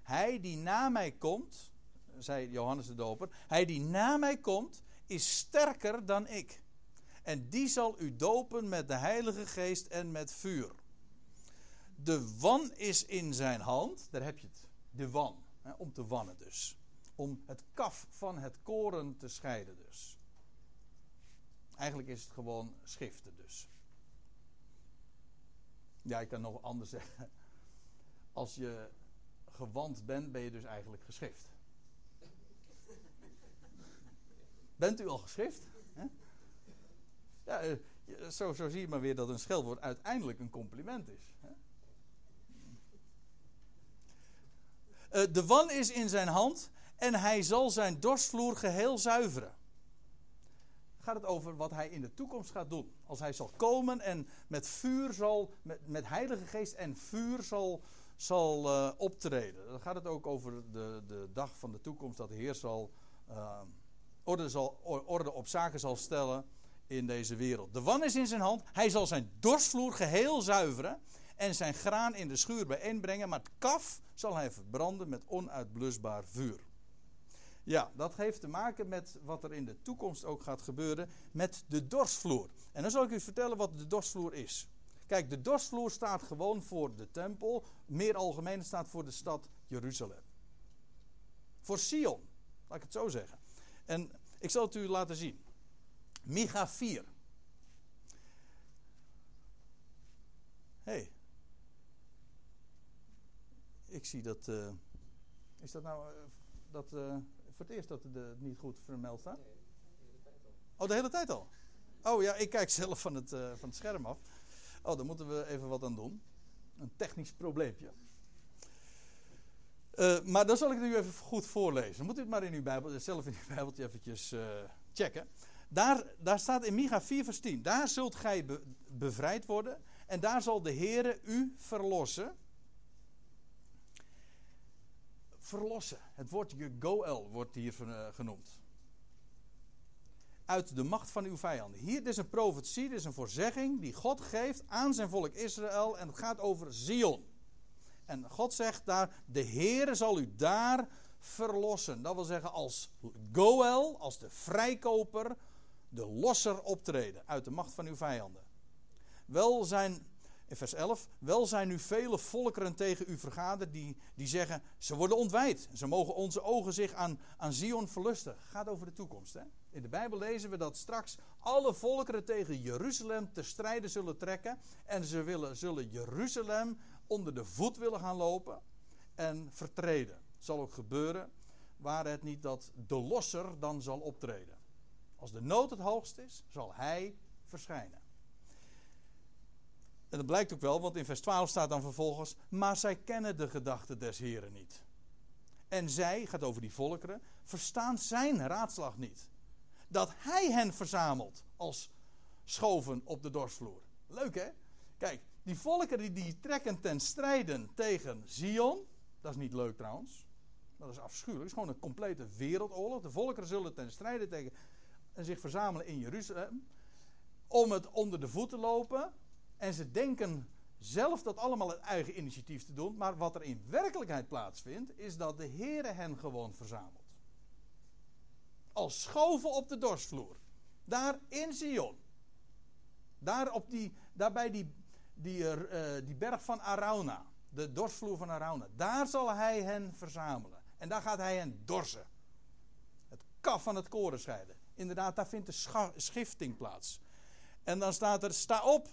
Hij die na mij komt, zei Johannes de Doper, hij die na mij komt, is sterker dan ik. En die zal u dopen met de Heilige Geest en met vuur. De wan is in zijn hand, daar heb je het. De wan, om te wannen dus. Om het kaf van het koren te scheiden dus. Eigenlijk is het gewoon schiften dus. Ja, ik kan nog anders zeggen. Als je gewand bent, ben je dus eigenlijk geschift. Bent u al geschift? Ja, eh, zo, zo zie je maar weer dat een scheldwoord uiteindelijk een compliment is. Uh, de wan is in zijn hand en hij zal zijn dorstvloer geheel zuiveren. Gaat het over wat hij in de toekomst gaat doen. Als hij zal komen en met vuur zal, met, met heilige geest en vuur zal, zal uh, optreden. Dan gaat het ook over de, de dag van de toekomst dat de Heer zal, uh, orde, zal, orde op zaken zal stellen in deze wereld. De wan is in zijn hand. Hij zal zijn dorstvloer geheel zuiveren en zijn graan in de schuur bijeenbrengen, maar het kaf zal hij verbranden met onuitblusbaar vuur. Ja, dat heeft te maken met wat er in de toekomst ook gaat gebeuren met de dorstvloer. En dan zal ik u vertellen wat de dorstvloer is. Kijk, de dorstvloer staat gewoon voor de tempel. Meer algemeen staat voor de stad Jeruzalem. Voor Sion, laat ik het zo zeggen. En ik zal het u laten zien. Micha 4. hey. ik zie dat. Uh, is dat nou uh, dat, uh, voor het eerst dat het niet goed vermeld staat? Nee, de hele tijd al. Oh, de hele tijd al? Oh ja, ik kijk zelf van het, van het scherm af. Oh, daar moeten we even wat aan doen. Een technisch probleempje. maar dan zal ik het u even goed voorlezen. Dan moet u het maar in uw Bijbel, zelf in uw Bijbeltje eventjes checken. Daar, daar staat in Micha 4 vers 10. Daar zult gij bevrijd worden. En daar zal de Heere u verlossen. Verlossen. Het woordje Goel wordt hier eh, genoemd. Uit de macht van uw vijanden. Hier is een profetie, dit is een voorzegging die God geeft aan zijn volk Israël. En het gaat over Zion. En God zegt daar, de Heere zal u daar verlossen. Dat wil zeggen als Goel, als de vrijkoper de losser optreden uit de macht van uw vijanden. Wel zijn, in vers 11, wel zijn nu vele volkeren tegen u vergaderd die, die zeggen, ze worden ontwijd. Ze mogen onze ogen zich aan, aan Zion verlusten. Gaat over de toekomst. Hè? In de Bijbel lezen we dat straks alle volkeren tegen Jeruzalem te strijden zullen trekken. En ze willen, zullen Jeruzalem onder de voet willen gaan lopen en vertreden. Het zal ook gebeuren, waar het niet dat de losser dan zal optreden. Als de nood het hoogst is, zal hij verschijnen. En dat blijkt ook wel, want in vers 12 staat dan vervolgens: Maar zij kennen de gedachten des Heren niet. En zij, gaat over die volkeren, verstaan zijn raadslag niet. Dat hij hen verzamelt als schoven op de dorsvloer. Leuk hè? Kijk, die volkeren die trekken ten strijden tegen Zion. Dat is niet leuk trouwens. Dat is afschuwelijk. Het is gewoon een complete wereldoorlog. De volkeren zullen ten strijde tegen en zich verzamelen in Jeruzalem. Om het onder de voet te lopen. En ze denken zelf dat allemaal het eigen initiatief te doen. Maar wat er in werkelijkheid plaatsvindt, is dat de Heere hen gewoon verzamelt. Als schoven op de dorsvloer. Daar in Sion. Daar, op die, daar bij die, die, uh, die berg van Arauna. De dorsvloer van Arauna. Daar zal hij hen verzamelen. En daar gaat hij hen dorsen. Het kaf van het koren scheiden inderdaad, daar vindt de schifting plaats. En dan staat er, sta op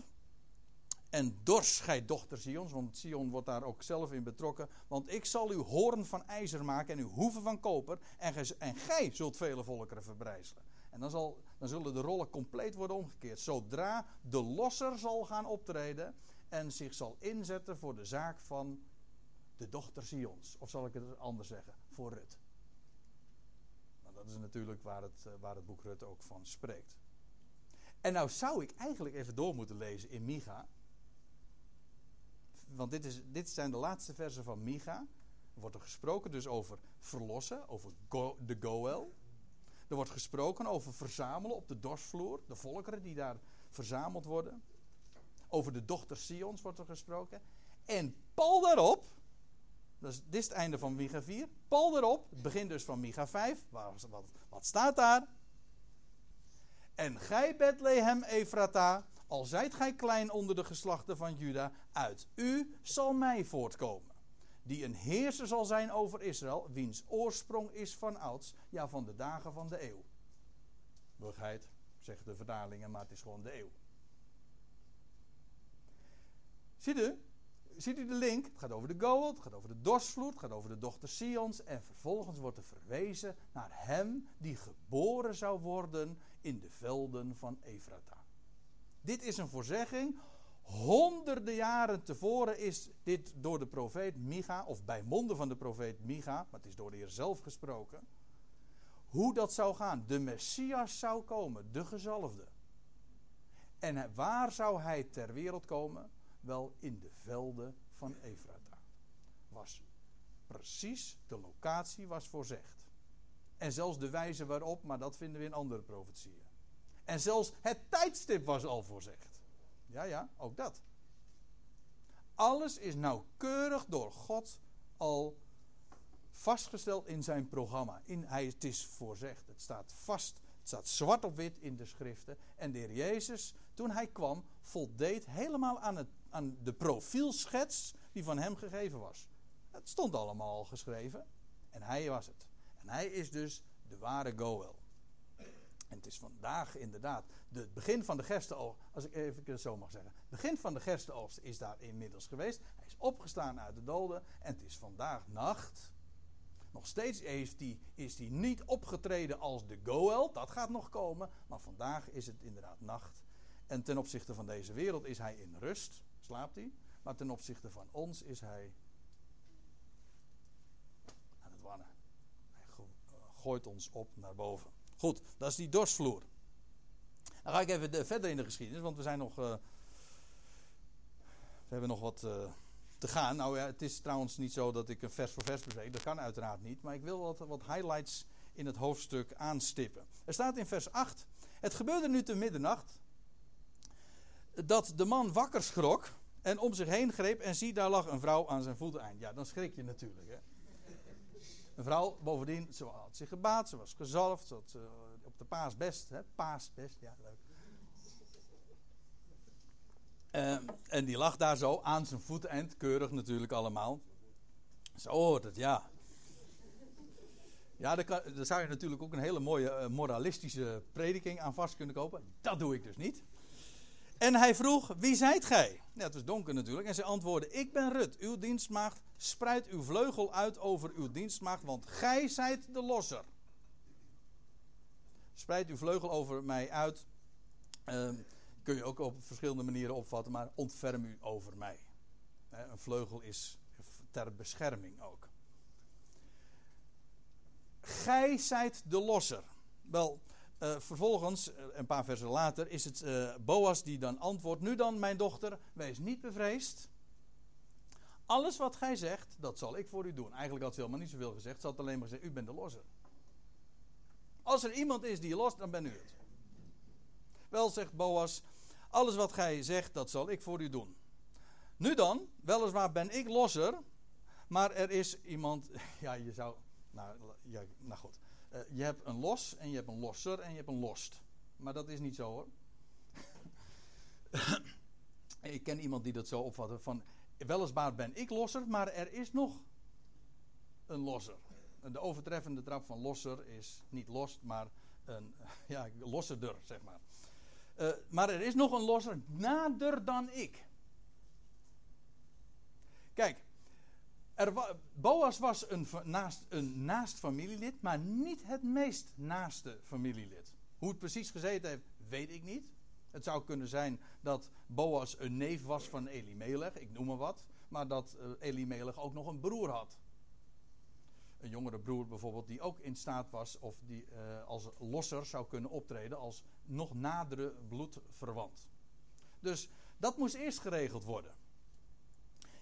en dors gij dochter Sions, want Sion wordt daar ook zelf in betrokken. Want ik zal uw hoorn van ijzer maken en uw hoeven van koper en gij, en gij zult vele volkeren verbrijzelen. En dan, zal, dan zullen de rollen compleet worden omgekeerd. Zodra de losser zal gaan optreden en zich zal inzetten voor de zaak van de dochter Sions. Of zal ik het anders zeggen, voor Rut. Dat is natuurlijk waar het, eh, waar het boek Rutte ook van spreekt. En nou zou ik eigenlijk even door moeten lezen in Micha. Want dit, is, dit zijn de laatste versen van Micha. Er wordt er gesproken dus over verlossen, over de Goel. Er wordt gesproken over verzamelen op de dorsvloer, de volkeren die daar verzameld worden. Over de dochter Sions wordt er gesproken. En pal daarop, dus dit is het einde van Micha 4. Pal erop, het begin dus van Micha 5. Wat, wat, wat staat daar? En gij Bethlehem Efrata, al zijt gij klein onder de geslachten van Juda, uit u zal mij voortkomen. Die een heerser zal zijn over Israël, wiens oorsprong is van ouds, ja van de dagen van de eeuw. Burgheid, zeggen de vertalingen, maar het is gewoon de eeuw. Ziet u? ziet u de link? Het gaat over de Goel, het gaat over de dorsvloed, het gaat over de dochter Sions. En vervolgens wordt er verwezen naar hem die geboren zou worden in de velden van Efrata. Dit is een voorzegging Honderden jaren tevoren is dit door de profeet Micha, of bij monden van de profeet Micha, maar het is door de Heer zelf gesproken, hoe dat zou gaan. De Messias zou komen, de gezalfde. En waar zou hij ter wereld komen? Wel in de velden van Efrata. Was precies de locatie was voorzegd. En zelfs de wijze waarop, maar dat vinden we in andere profetieën. En zelfs het tijdstip was al voorzegd. Ja, ja, ook dat. Alles is nauwkeurig door God al vastgesteld in zijn programma. In, hij, het is voorzegd. Het staat vast. Het staat zwart op wit in de schriften. En de heer Jezus, toen hij kwam, voldeed helemaal aan, het, aan de profielschets die van hem gegeven was. Het stond allemaal al geschreven. En hij was het. En hij is dus de ware Goel. En het is vandaag inderdaad het begin van de gerstenoogst, als ik even zo mag zeggen. Het begin van de gerstenoogst is daar inmiddels geweest. Hij is opgestaan uit de doden en het is vandaag nacht. Nog steeds heeft hij, is hij niet opgetreden als de Goel, dat gaat nog komen. Maar vandaag is het inderdaad nacht. En ten opzichte van deze wereld is hij in rust, slaapt hij. Maar ten opzichte van ons is hij aan het wannen. Hij gooit ons op naar boven. Goed, dat is die dorsvloer. Dan ga ik even verder in de geschiedenis, want we zijn nog. Uh, we hebben nog wat uh, te gaan. Nou ja, het is trouwens niet zo dat ik een vers voor vers bespreek. Dat kan uiteraard niet. Maar ik wil wat, wat highlights in het hoofdstuk aanstippen. Er staat in vers 8. Het gebeurde nu te middernacht. Dat de man wakker schrok. En om zich heen greep. En zie, daar lag een vrouw aan zijn voeteneind. Ja, dan schrik je natuurlijk. Hè. Vrouw, bovendien, ze had zich gebaat, ze was gezalfd, ze uh, op de paasbest, hè, paasbest, ja leuk. Uh, en die lag daar zo aan zijn voeteind, keurig natuurlijk allemaal. Zo hoort het, ja. Ja, daar, zou je natuurlijk ook een hele mooie uh, moralistische prediking aan vast kunnen kopen. Dat doe ik dus niet. En hij vroeg, wie zijt gij? Het was donker natuurlijk. En zij antwoordde, ik ben Rut, uw dienstmaagd. Spreid uw vleugel uit over uw dienstmaagd, want gij zijt de losser. Spreid uw vleugel over mij uit. Uh, kun je ook op verschillende manieren opvatten, maar ontferm u over mij. een vleugel is ter bescherming ook. Gij zijt de losser. Wel, uh, vervolgens, uh, een paar versen later, is het uh, Boas die dan antwoordt: Nu dan, mijn dochter, wees niet bevreesd. Alles wat gij zegt, dat zal ik voor u doen. Eigenlijk had ze helemaal niet zoveel gezegd. Ze had alleen maar gezegd: U bent de losser. Als er iemand is die lost, dan ben u het. Wel, zegt Boas: Alles wat gij zegt, dat zal ik voor u doen. Nu dan, weliswaar ben ik losser, maar er is iemand. Ja, je zou. Nou, ja, nou goed. Uh, je hebt een los en je hebt een losser en je hebt een lost. Maar dat is niet zo hoor. ik ken iemand die dat zo opvatte van weliswaar ben ik losser, maar er is nog een losser. De overtreffende trap van losser is niet lost, maar een ja, losserder, zeg maar. Uh, maar er is nog een losser nader dan ik. Kijk, er, Boas was een naast, een naast familielid, maar niet het meest naaste familielid. Hoe het precies gezeten heeft, weet ik niet. Het zou kunnen zijn dat Boas een neef was van Elimelech, ik noem maar wat. Maar dat uh, Elimelech ook nog een broer had. Een jongere broer bijvoorbeeld, die ook in staat was of die uh, als losser zou kunnen optreden als nog nadere bloedverwant. Dus dat moest eerst geregeld worden.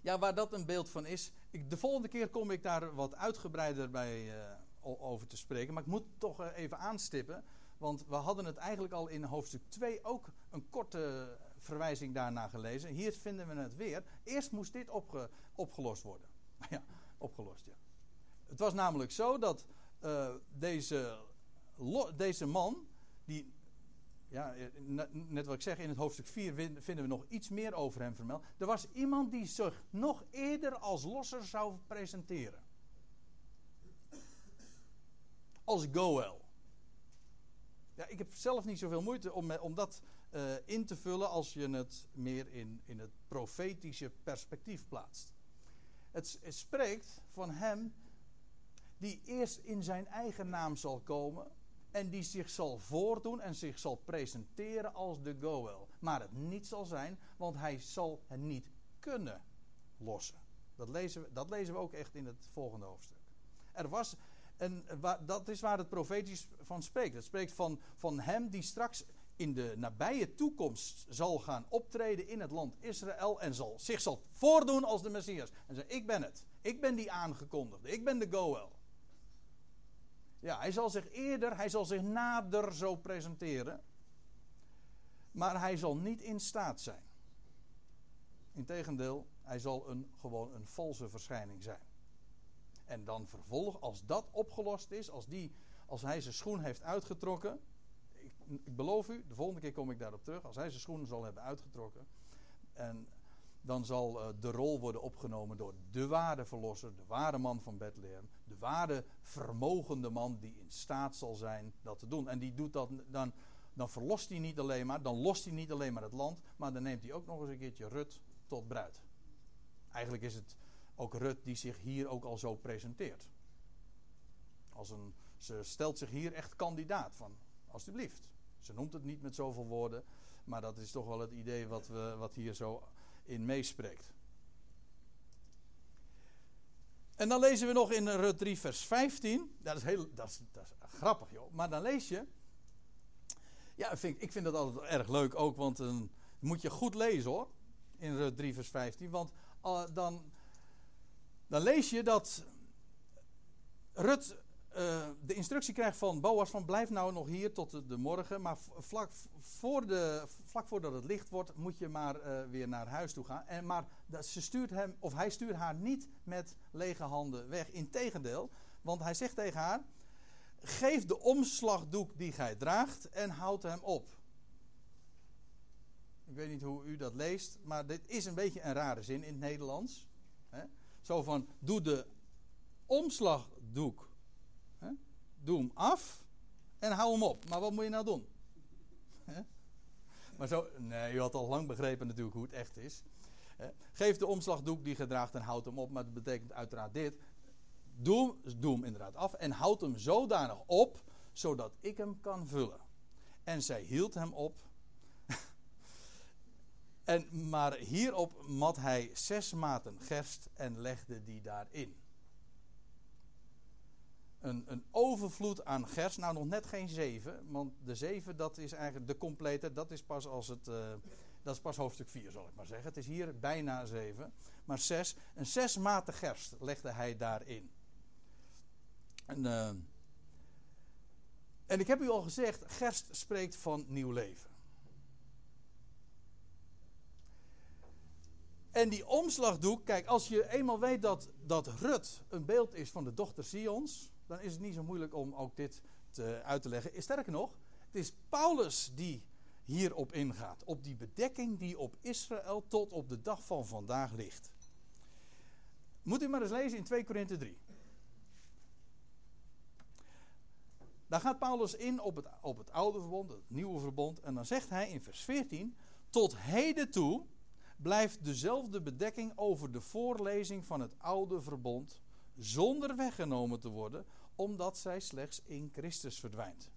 Ja, waar dat een beeld van is. Ik, de volgende keer kom ik daar wat uitgebreider bij uh, over te spreken. Maar ik moet toch uh, even aanstippen. Want we hadden het eigenlijk al in hoofdstuk 2 ook een korte verwijzing daarna gelezen. Hier vinden we het weer. Eerst moest dit opge, opgelost worden. ja, opgelost, ja. Het was namelijk zo dat uh, deze, deze man, die ja, net wat ik zeg, in het hoofdstuk 4 vinden we nog iets meer over hem vermeld. Er was iemand die zich nog eerder als losser zou presenteren. Als Goel. Ja, ik heb zelf niet zoveel moeite om, om dat uh, in te vullen als je het meer in, in het profetische perspectief plaatst. Het spreekt van hem die eerst in zijn eigen naam zal komen en die zich zal voordoen en zich zal presenteren als de Goel. Maar het niet zal zijn, want hij zal het niet kunnen lossen. Dat lezen, we, dat lezen we ook echt in het volgende hoofdstuk. Er was, en dat is waar het profetisch van spreekt. Het spreekt van, van hem die straks in de nabije toekomst zal gaan optreden in het land Israël en zal, zich zal voordoen als de Messias. En zei, ik ben het. Ik ben die aangekondigde. Ik ben de Goel. Ja, hij zal zich eerder, hij zal zich nader zo presenteren. Maar hij zal niet in staat zijn. Integendeel, hij zal een, gewoon een valse verschijning zijn. En dan vervolg, als dat opgelost is, als, die, als hij zijn schoen heeft uitgetrokken. Ik, ik beloof u, de volgende keer kom ik daarop terug. Als hij zijn schoenen zal hebben uitgetrokken. En dan zal uh, de rol worden opgenomen door de ware verlosser, de ware man van Bethlehem, de ware vermogende man die in staat zal zijn dat te doen. En die doet dat dan, dan verlost hij niet alleen maar, dan lost hij niet alleen maar het land, maar dan neemt hij ook nog eens een keertje Rut tot bruid. Eigenlijk is het ook Rut die zich hier ook al zo presenteert. Als een, ze stelt zich hier echt kandidaat van, alstublieft. Ze noemt het niet met zoveel woorden, maar dat is toch wel het idee wat, we, wat hier zo in meespreekt. En dan lezen we nog in Rut 3, vers 15. Dat is, heel, dat is, dat is grappig, joh. Maar dan lees je. Ja, vind, ik vind dat altijd erg leuk ook, want dan moet je goed lezen hoor. In Rut 3, vers 15. Want uh, dan, dan lees je dat Rut uh, de instructie krijgt van Boas van blijf nou nog hier tot de, morgen. Maar vlak, voor de, vlak voordat het licht wordt moet je maar uh, weer naar huis toe gaan. En, maar dat, ze stuurt hem, of hij stuurt haar niet met lege handen weg. Integendeel, want hij zegt tegen haar... Geef de omslagdoek die gij draagt en houd hem op. Ik weet niet hoe u dat leest, maar dit is een beetje een rare zin in het Nederlands. Hè? Zo van, doe de omslagdoek Doe hem af en hou hem op. Maar wat moet je nou doen? Maar zo, nee, u had al lang begrepen natuurlijk hoe het echt is. Geef de omslagdoek die gedraagt en houd hem op. Maar dat betekent uiteraard dit. Doe, doe hem inderdaad af en houd hem zodanig op, zodat ik hem kan vullen. En zij hield hem op. en, maar hierop mat hij zes maten gerst en legde die daarin een, een overvloed aan gers. Nou, nog net geen zeven. Want de zeven, dat is eigenlijk de complete. Dat is pas als het. Uh, dat is pas hoofdstuk 4, zal ik maar zeggen. Het is hier bijna zeven. Maar zes. Een zes maten gerst legde hij daarin. En, uh, en ik heb u al gezegd, gerst spreekt van nieuw leven. En die omslagdoek, kijk, als je eenmaal weet dat, dat Rut een beeld is van de dochter Sions, dan is het niet zo moeilijk om ook dit te, uit te leggen. Sterker nog, het is Paulus die hierop ingaat. Op die bedekking die op Israël tot op de dag van vandaag ligt. Moet u maar eens lezen in 2 Korinthe 3. Daar gaat Paulus in op het, op het oude verbond, het nieuwe verbond. En dan zegt hij in vers 14: Tot heden toe blijft dezelfde bedekking over de voorlezing van het oude verbond zonder weggenomen te worden, omdat zij slechts in Christus verdwijnt.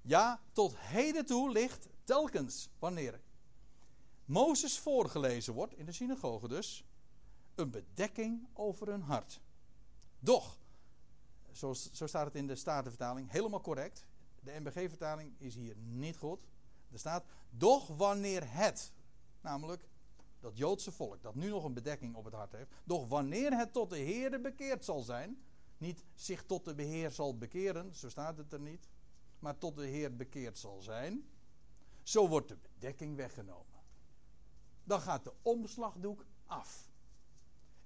Ja, tot heden toe ligt telkens wanneer Mozes voorgelezen wordt, in de synagoge dus, een bedekking over hun hart. Doch, zo, zo staat het in de Statenvertaling, helemaal correct. De MBG-vertaling is hier niet goed. Er staat, doch wanneer het, namelijk dat Joodse volk, dat nu nog een bedekking op het hart heeft, doch wanneer het tot de Heerde bekeerd zal zijn, niet zich tot de Beheer zal bekeren, zo staat het er niet, maar tot de Heer bekeerd zal zijn, zo wordt de bedekking weggenomen. Dan gaat de omslagdoek af.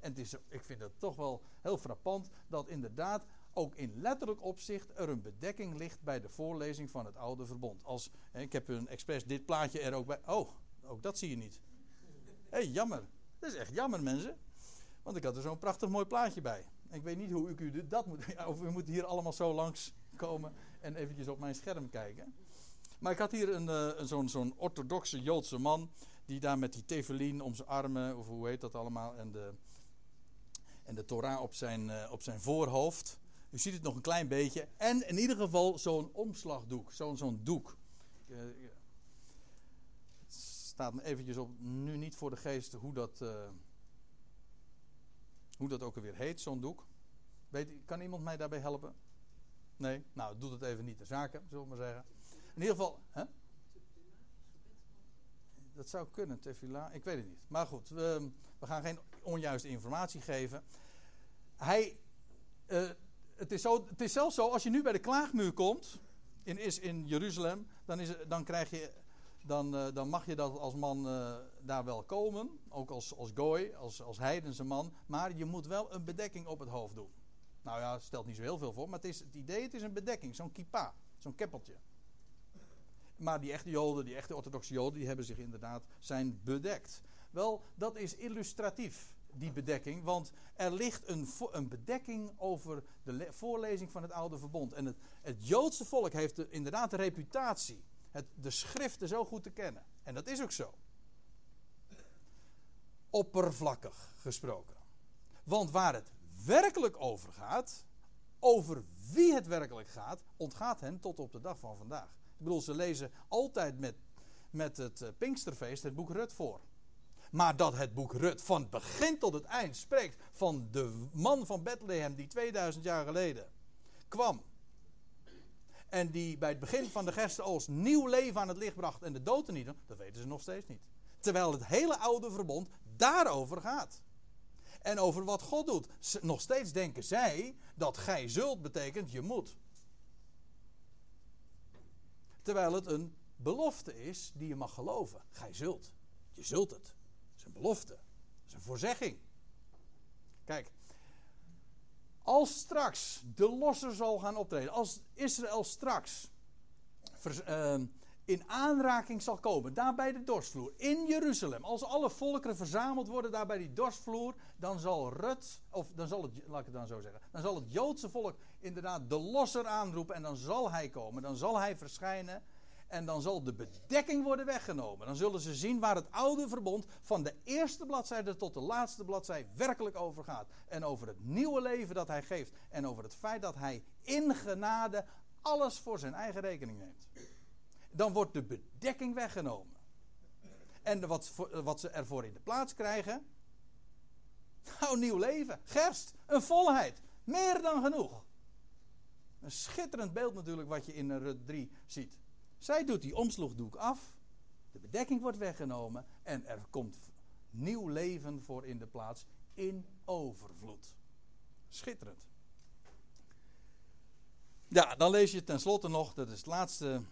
En het is, ik vind het toch wel heel frappant dat inderdaad ook in letterlijk opzicht er een bedekking ligt bij de voorlezing van het oude verbond. Als, ik heb een expres dit plaatje er ook bij. Oh, ook dat zie je niet. Hé, jammer. Dat is echt jammer, mensen. Want ik had er zo'n prachtig mooi plaatje bij. Ik weet niet hoe ik u dat moet. Of u moet hier allemaal zo langs komen en eventjes op mijn scherm kijken. Maar ik had hier een, uh, zo'n zo'n orthodoxe Joodse man. Die daar met die tevelin om zijn armen, of hoe heet dat allemaal. En de, en de Torah op zijn, uh, op zijn voorhoofd. U ziet het nog een klein beetje. En in ieder geval zo'n omslagdoek, zo'n zo'n doek. Uh, het staat me eventjes op, nu niet voor de geest hoe dat, hoe dat ook alweer heet, zo'n doek. Weet, kan iemand mij daarbij helpen? Nee? Nou, doet het even niet de zaken, zullen we maar zeggen. In ieder geval. Hè? Dat zou kunnen, tefila. Ik weet het niet. Maar goed, we, we gaan geen onjuiste informatie geven. Hij. Uh, het, is zo, het is zelfs zo, als je nu bij de klaagmuur komt. In, is in Jeruzalem. Dan, is, dan, krijg je, dan, uh, dan mag je dat als man uh, daar wel komen. Ook als, als gooi, als, als heidense man. Maar je moet wel een bedekking op het hoofd doen. Nou ja, stelt niet zo heel veel voor. Maar het, is, het idee, het is een bedekking. Zo'n kippa. Zo'n keppeltje. Maar die echte Joden, die echte orthodoxe Joden, die hebben zich inderdaad zijn bedekt. Wel, dat is illustratief, die bedekking. Want er ligt een, een bedekking over de voorlezing van het Oude Verbond. En het, het Joodse volk heeft de, inderdaad de reputatie. Het, de schriften zo goed te kennen. En dat is ook zo. Oppervlakkig gesproken. Want waar het werkelijk over gaat, over wie het werkelijk gaat, ontgaat hen tot op de dag van vandaag. Ik bedoel, ze lezen altijd met, met het eh, Pinksterfeest het boek Rut voor. Maar dat het boek Rut van begin tot het eind spreekt van de man van Bethlehem die 2000 jaar geleden kwam. En die bij het begin van de gerstenoogst nieuw leven aan het licht bracht en de dood niet, dat weten ze nog steeds niet. Terwijl het hele oude verbond daarover gaat. En over wat God doet. Nog steeds denken zij dat gij zult betekent je moet. Terwijl het een belofte is die je mag geloven. Gij zult. Je zult het. Het is een belofte. Het is een voorzegging. Kijk. Als straks de losser zal gaan optreden. Als Israël straks uh, in aanraking zal komen. Daar bij de dorstvloer. In Jeruzalem. Als alle volkeren verzameld worden daar bij die dorstvloer. Dan zal Rut. Of dan zal het. Laat ik het dan zo zeggen. Dan zal het Joodse volk inderdaad de losser aanroepen. En dan zal hij komen. Dan zal hij verschijnen. En dan zal de bedekking worden weggenomen. Dan zullen ze zien waar het oude verbond van de eerste bladzijde tot de laatste bladzijde werkelijk over gaat. En over het nieuwe leven dat hij geeft. En over het feit dat hij in genade alles voor zijn eigen rekening neemt. Dan wordt de bedekking weggenomen. En wat, wat ze ervoor in de plaats krijgen. Nou, nieuw leven. Gerst. Een volheid. Meer dan genoeg. Een schitterend beeld natuurlijk wat je in Rut 3 ziet. Zij doet die omslagdoek af. De bedekking wordt weggenomen. En er komt nieuw leven voor in de plaats. In overvloed. Schitterend. Ja, dan lees je tenslotte nog. Dat is het laatste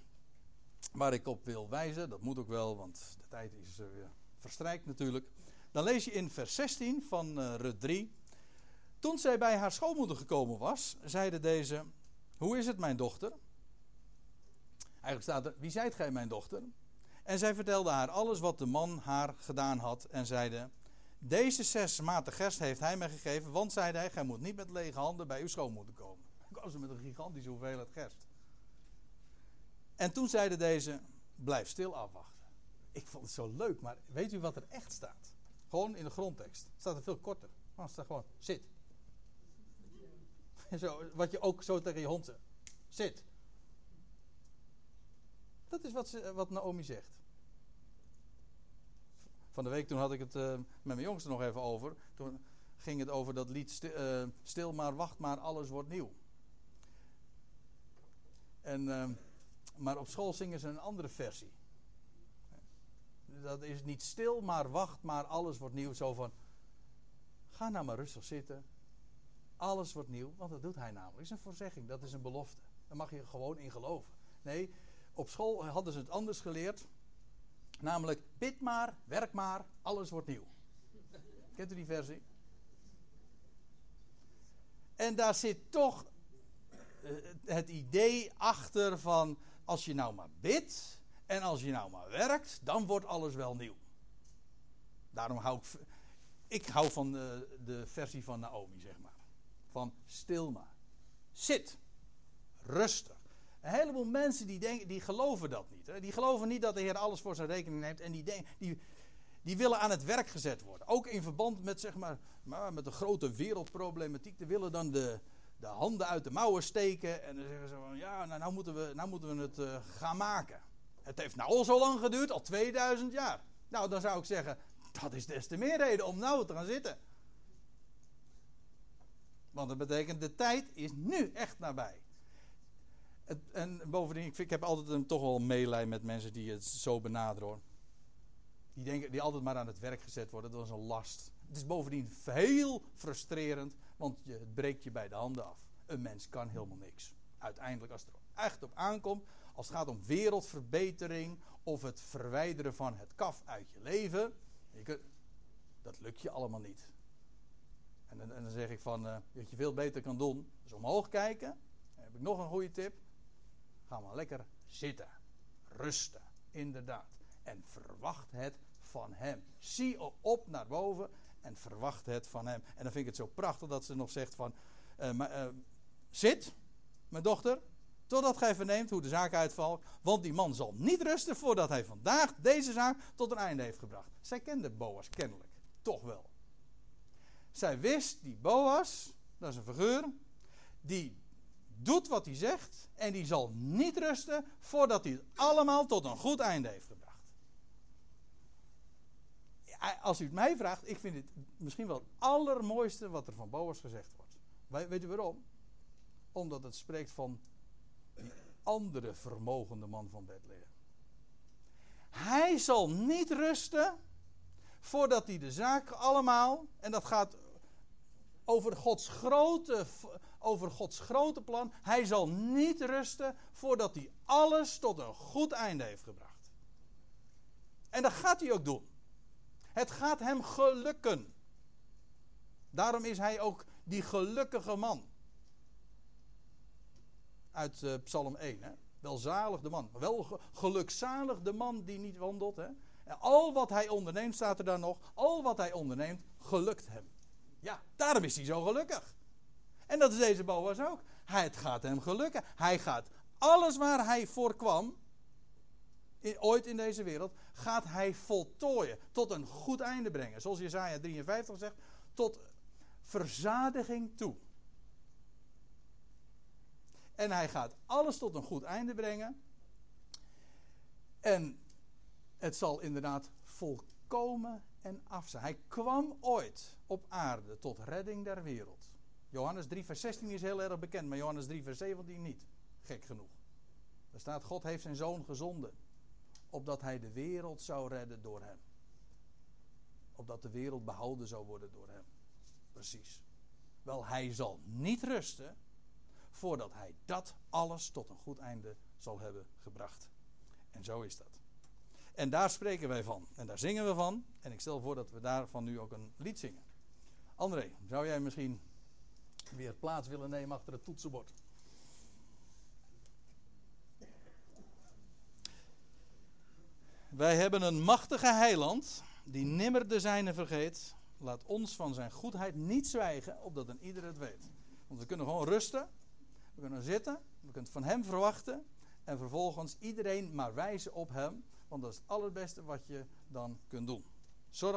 waar ik op wil wijzen. Dat moet ook wel, want de tijd is uh, verstrijkt natuurlijk. Dan lees je in vers 16 van uh, Rut 3. Toen zij bij haar schoonmoeder gekomen was, zeide deze: Hoe is het, mijn dochter? Eigenlijk staat er: Wie zijt gij, mijn dochter? En zij vertelde haar alles wat de man haar gedaan had. En zeide: Deze zes maten gerst heeft hij mij gegeven. Want zeide hij: Gij moet niet met lege handen bij uw schoonmoeder komen. Dan kwam ze met een gigantische hoeveelheid gerst. En toen zeide deze: Blijf stil afwachten. Ik vond het zo leuk, maar weet u wat er echt staat? Gewoon in de grondtekst. Staat er veel korter. Maar staat gewoon: Zit. Zo, wat je ook zo tegen je hond zegt. Zit. Dat is wat, ze, wat Naomi zegt. Van de week toen had ik het uh, met mijn jongste nog even over. Toen ging het over dat lied stil, uh, stil maar, wacht maar, alles wordt nieuw. En, uh, maar op school zingen ze een andere versie. Dat is niet stil maar, wacht maar, alles wordt nieuw. Zo van, ga nou maar rustig zitten. Alles wordt nieuw, want dat doet hij namelijk. Dat is een voorzegging, dat is een belofte. Daar mag je gewoon in geloven. Nee, op school hadden ze het anders geleerd. Namelijk, bid maar, werk maar, alles wordt nieuw. Kent u die versie? En daar zit toch uh, het idee achter van, als je nou maar bidt en als je nou maar werkt, dan wordt alles wel nieuw. Daarom hou ik, ik hou van de, de versie van Naomi, zeg maar. Van stil maar. Zit. Rustig. Een heleboel mensen die, denken, die geloven dat niet. Hè? Die geloven niet dat de Heer alles voor zijn rekening neemt. En die, die, willen aan het werk gezet worden. Ook in verband met, zeg maar, met de grote wereldproblematiek. Die willen dan de, de handen uit de mouwen steken. En dan zeggen ze van ja, nou, nou moeten we, nou moeten we het uh, gaan maken. Het heeft nou al zo lang geduurd, al 2000 jaar. Nou, dan zou ik zeggen, dat is des te meer reden om nou te gaan zitten. Want dat betekent, de tijd is nu echt nabij. En bovendien, ik, ik heb altijd een, toch wel meelij met mensen die het zo benaderen. Die, denken, die altijd maar aan het werk gezet worden, dat is een last. Het is bovendien heel frustrerend, want je, het breekt je bij de handen af. Een mens kan helemaal niks. Uiteindelijk, als het er echt op aankomt, als het gaat om wereldverbetering of het verwijderen van het kaf uit je leven, dat lukt je allemaal niet. En, en, dan zeg ik van, uh, wat je veel beter kan doen, is omhoog kijken. Dan heb ik nog een goede tip. Ga maar lekker zitten. Rusten, inderdaad. En verwacht het van hem. Zie op naar boven en verwacht het van hem. En dan vind ik het zo prachtig dat ze nog zegt van... Maar, uh, zit, mijn dochter, totdat gij verneemt hoe de zaak uitvalt. Want die man zal niet rusten voordat hij vandaag deze zaak tot een einde heeft gebracht. Zij kende Boas kennelijk. Toch wel. Zij wist, die Boas, dat is een figuur, die doet wat hij zegt en die zal niet rusten voordat hij het allemaal tot een goed einde heeft gebracht. Als u het mij vraagt, ik vind het misschien wel het allermooiste wat er van Boas gezegd wordt. Weet u waarom? Omdat het spreekt van die andere vermogende man van Bethlehem. Hij zal niet rusten voordat hij de zaak allemaal, en dat gaat over Gods grote, over Gods grote plan. Hij zal niet rusten voordat hij alles tot een goed einde heeft gebracht. En dat gaat hij ook doen. Het gaat hem gelukken. Daarom is hij ook die gelukkige man. Uit uh, Psalm 1. Hè? Welzalig de man. Wel gelukzalig de man die niet wandelt. Hè? En al wat hij onderneemt, staat er dan nog. Al wat hij onderneemt, gelukt hem. Ja, daarom is hij zo gelukkig. En dat is deze Boas ook. Het gaat hem gelukken. Hij gaat alles waar hij voor kwam, ooit in deze wereld, gaat hij voltooien. Tot een goed einde brengen. Zoals Jezaja 53 zegt, tot verzadiging toe. En hij gaat alles tot een goed einde brengen. En het zal inderdaad volkomen en af zijn. Hij kwam ooit op aarde tot redding der wereld. Johannes 3, vers 16 is heel erg bekend, maar Johannes 3, vers 17 niet. Gek genoeg. Er staat: God heeft zijn zoon gezonden. Opdat hij de wereld zou redden door hem. Opdat de wereld behouden zou worden door hem. Precies. Wel, hij zal niet rusten voordat hij dat alles tot een goed einde zal hebben gebracht. En zo is dat. En daar spreken wij van. En daar zingen we van. En ik stel voor dat we daarvan nu ook een lied zingen. André, zou jij misschien weer plaats willen nemen achter het toetsenbord? Wij hebben een machtige heiland die nimmer de zijne vergeet. Laat ons van zijn goedheid niet zwijgen, opdat een ieder het weet. Want we kunnen gewoon rusten, we kunnen zitten, we kunnen van hem verwachten. En vervolgens iedereen maar wijzen op hem. Want dat is het allerbeste wat je dan kunt doen.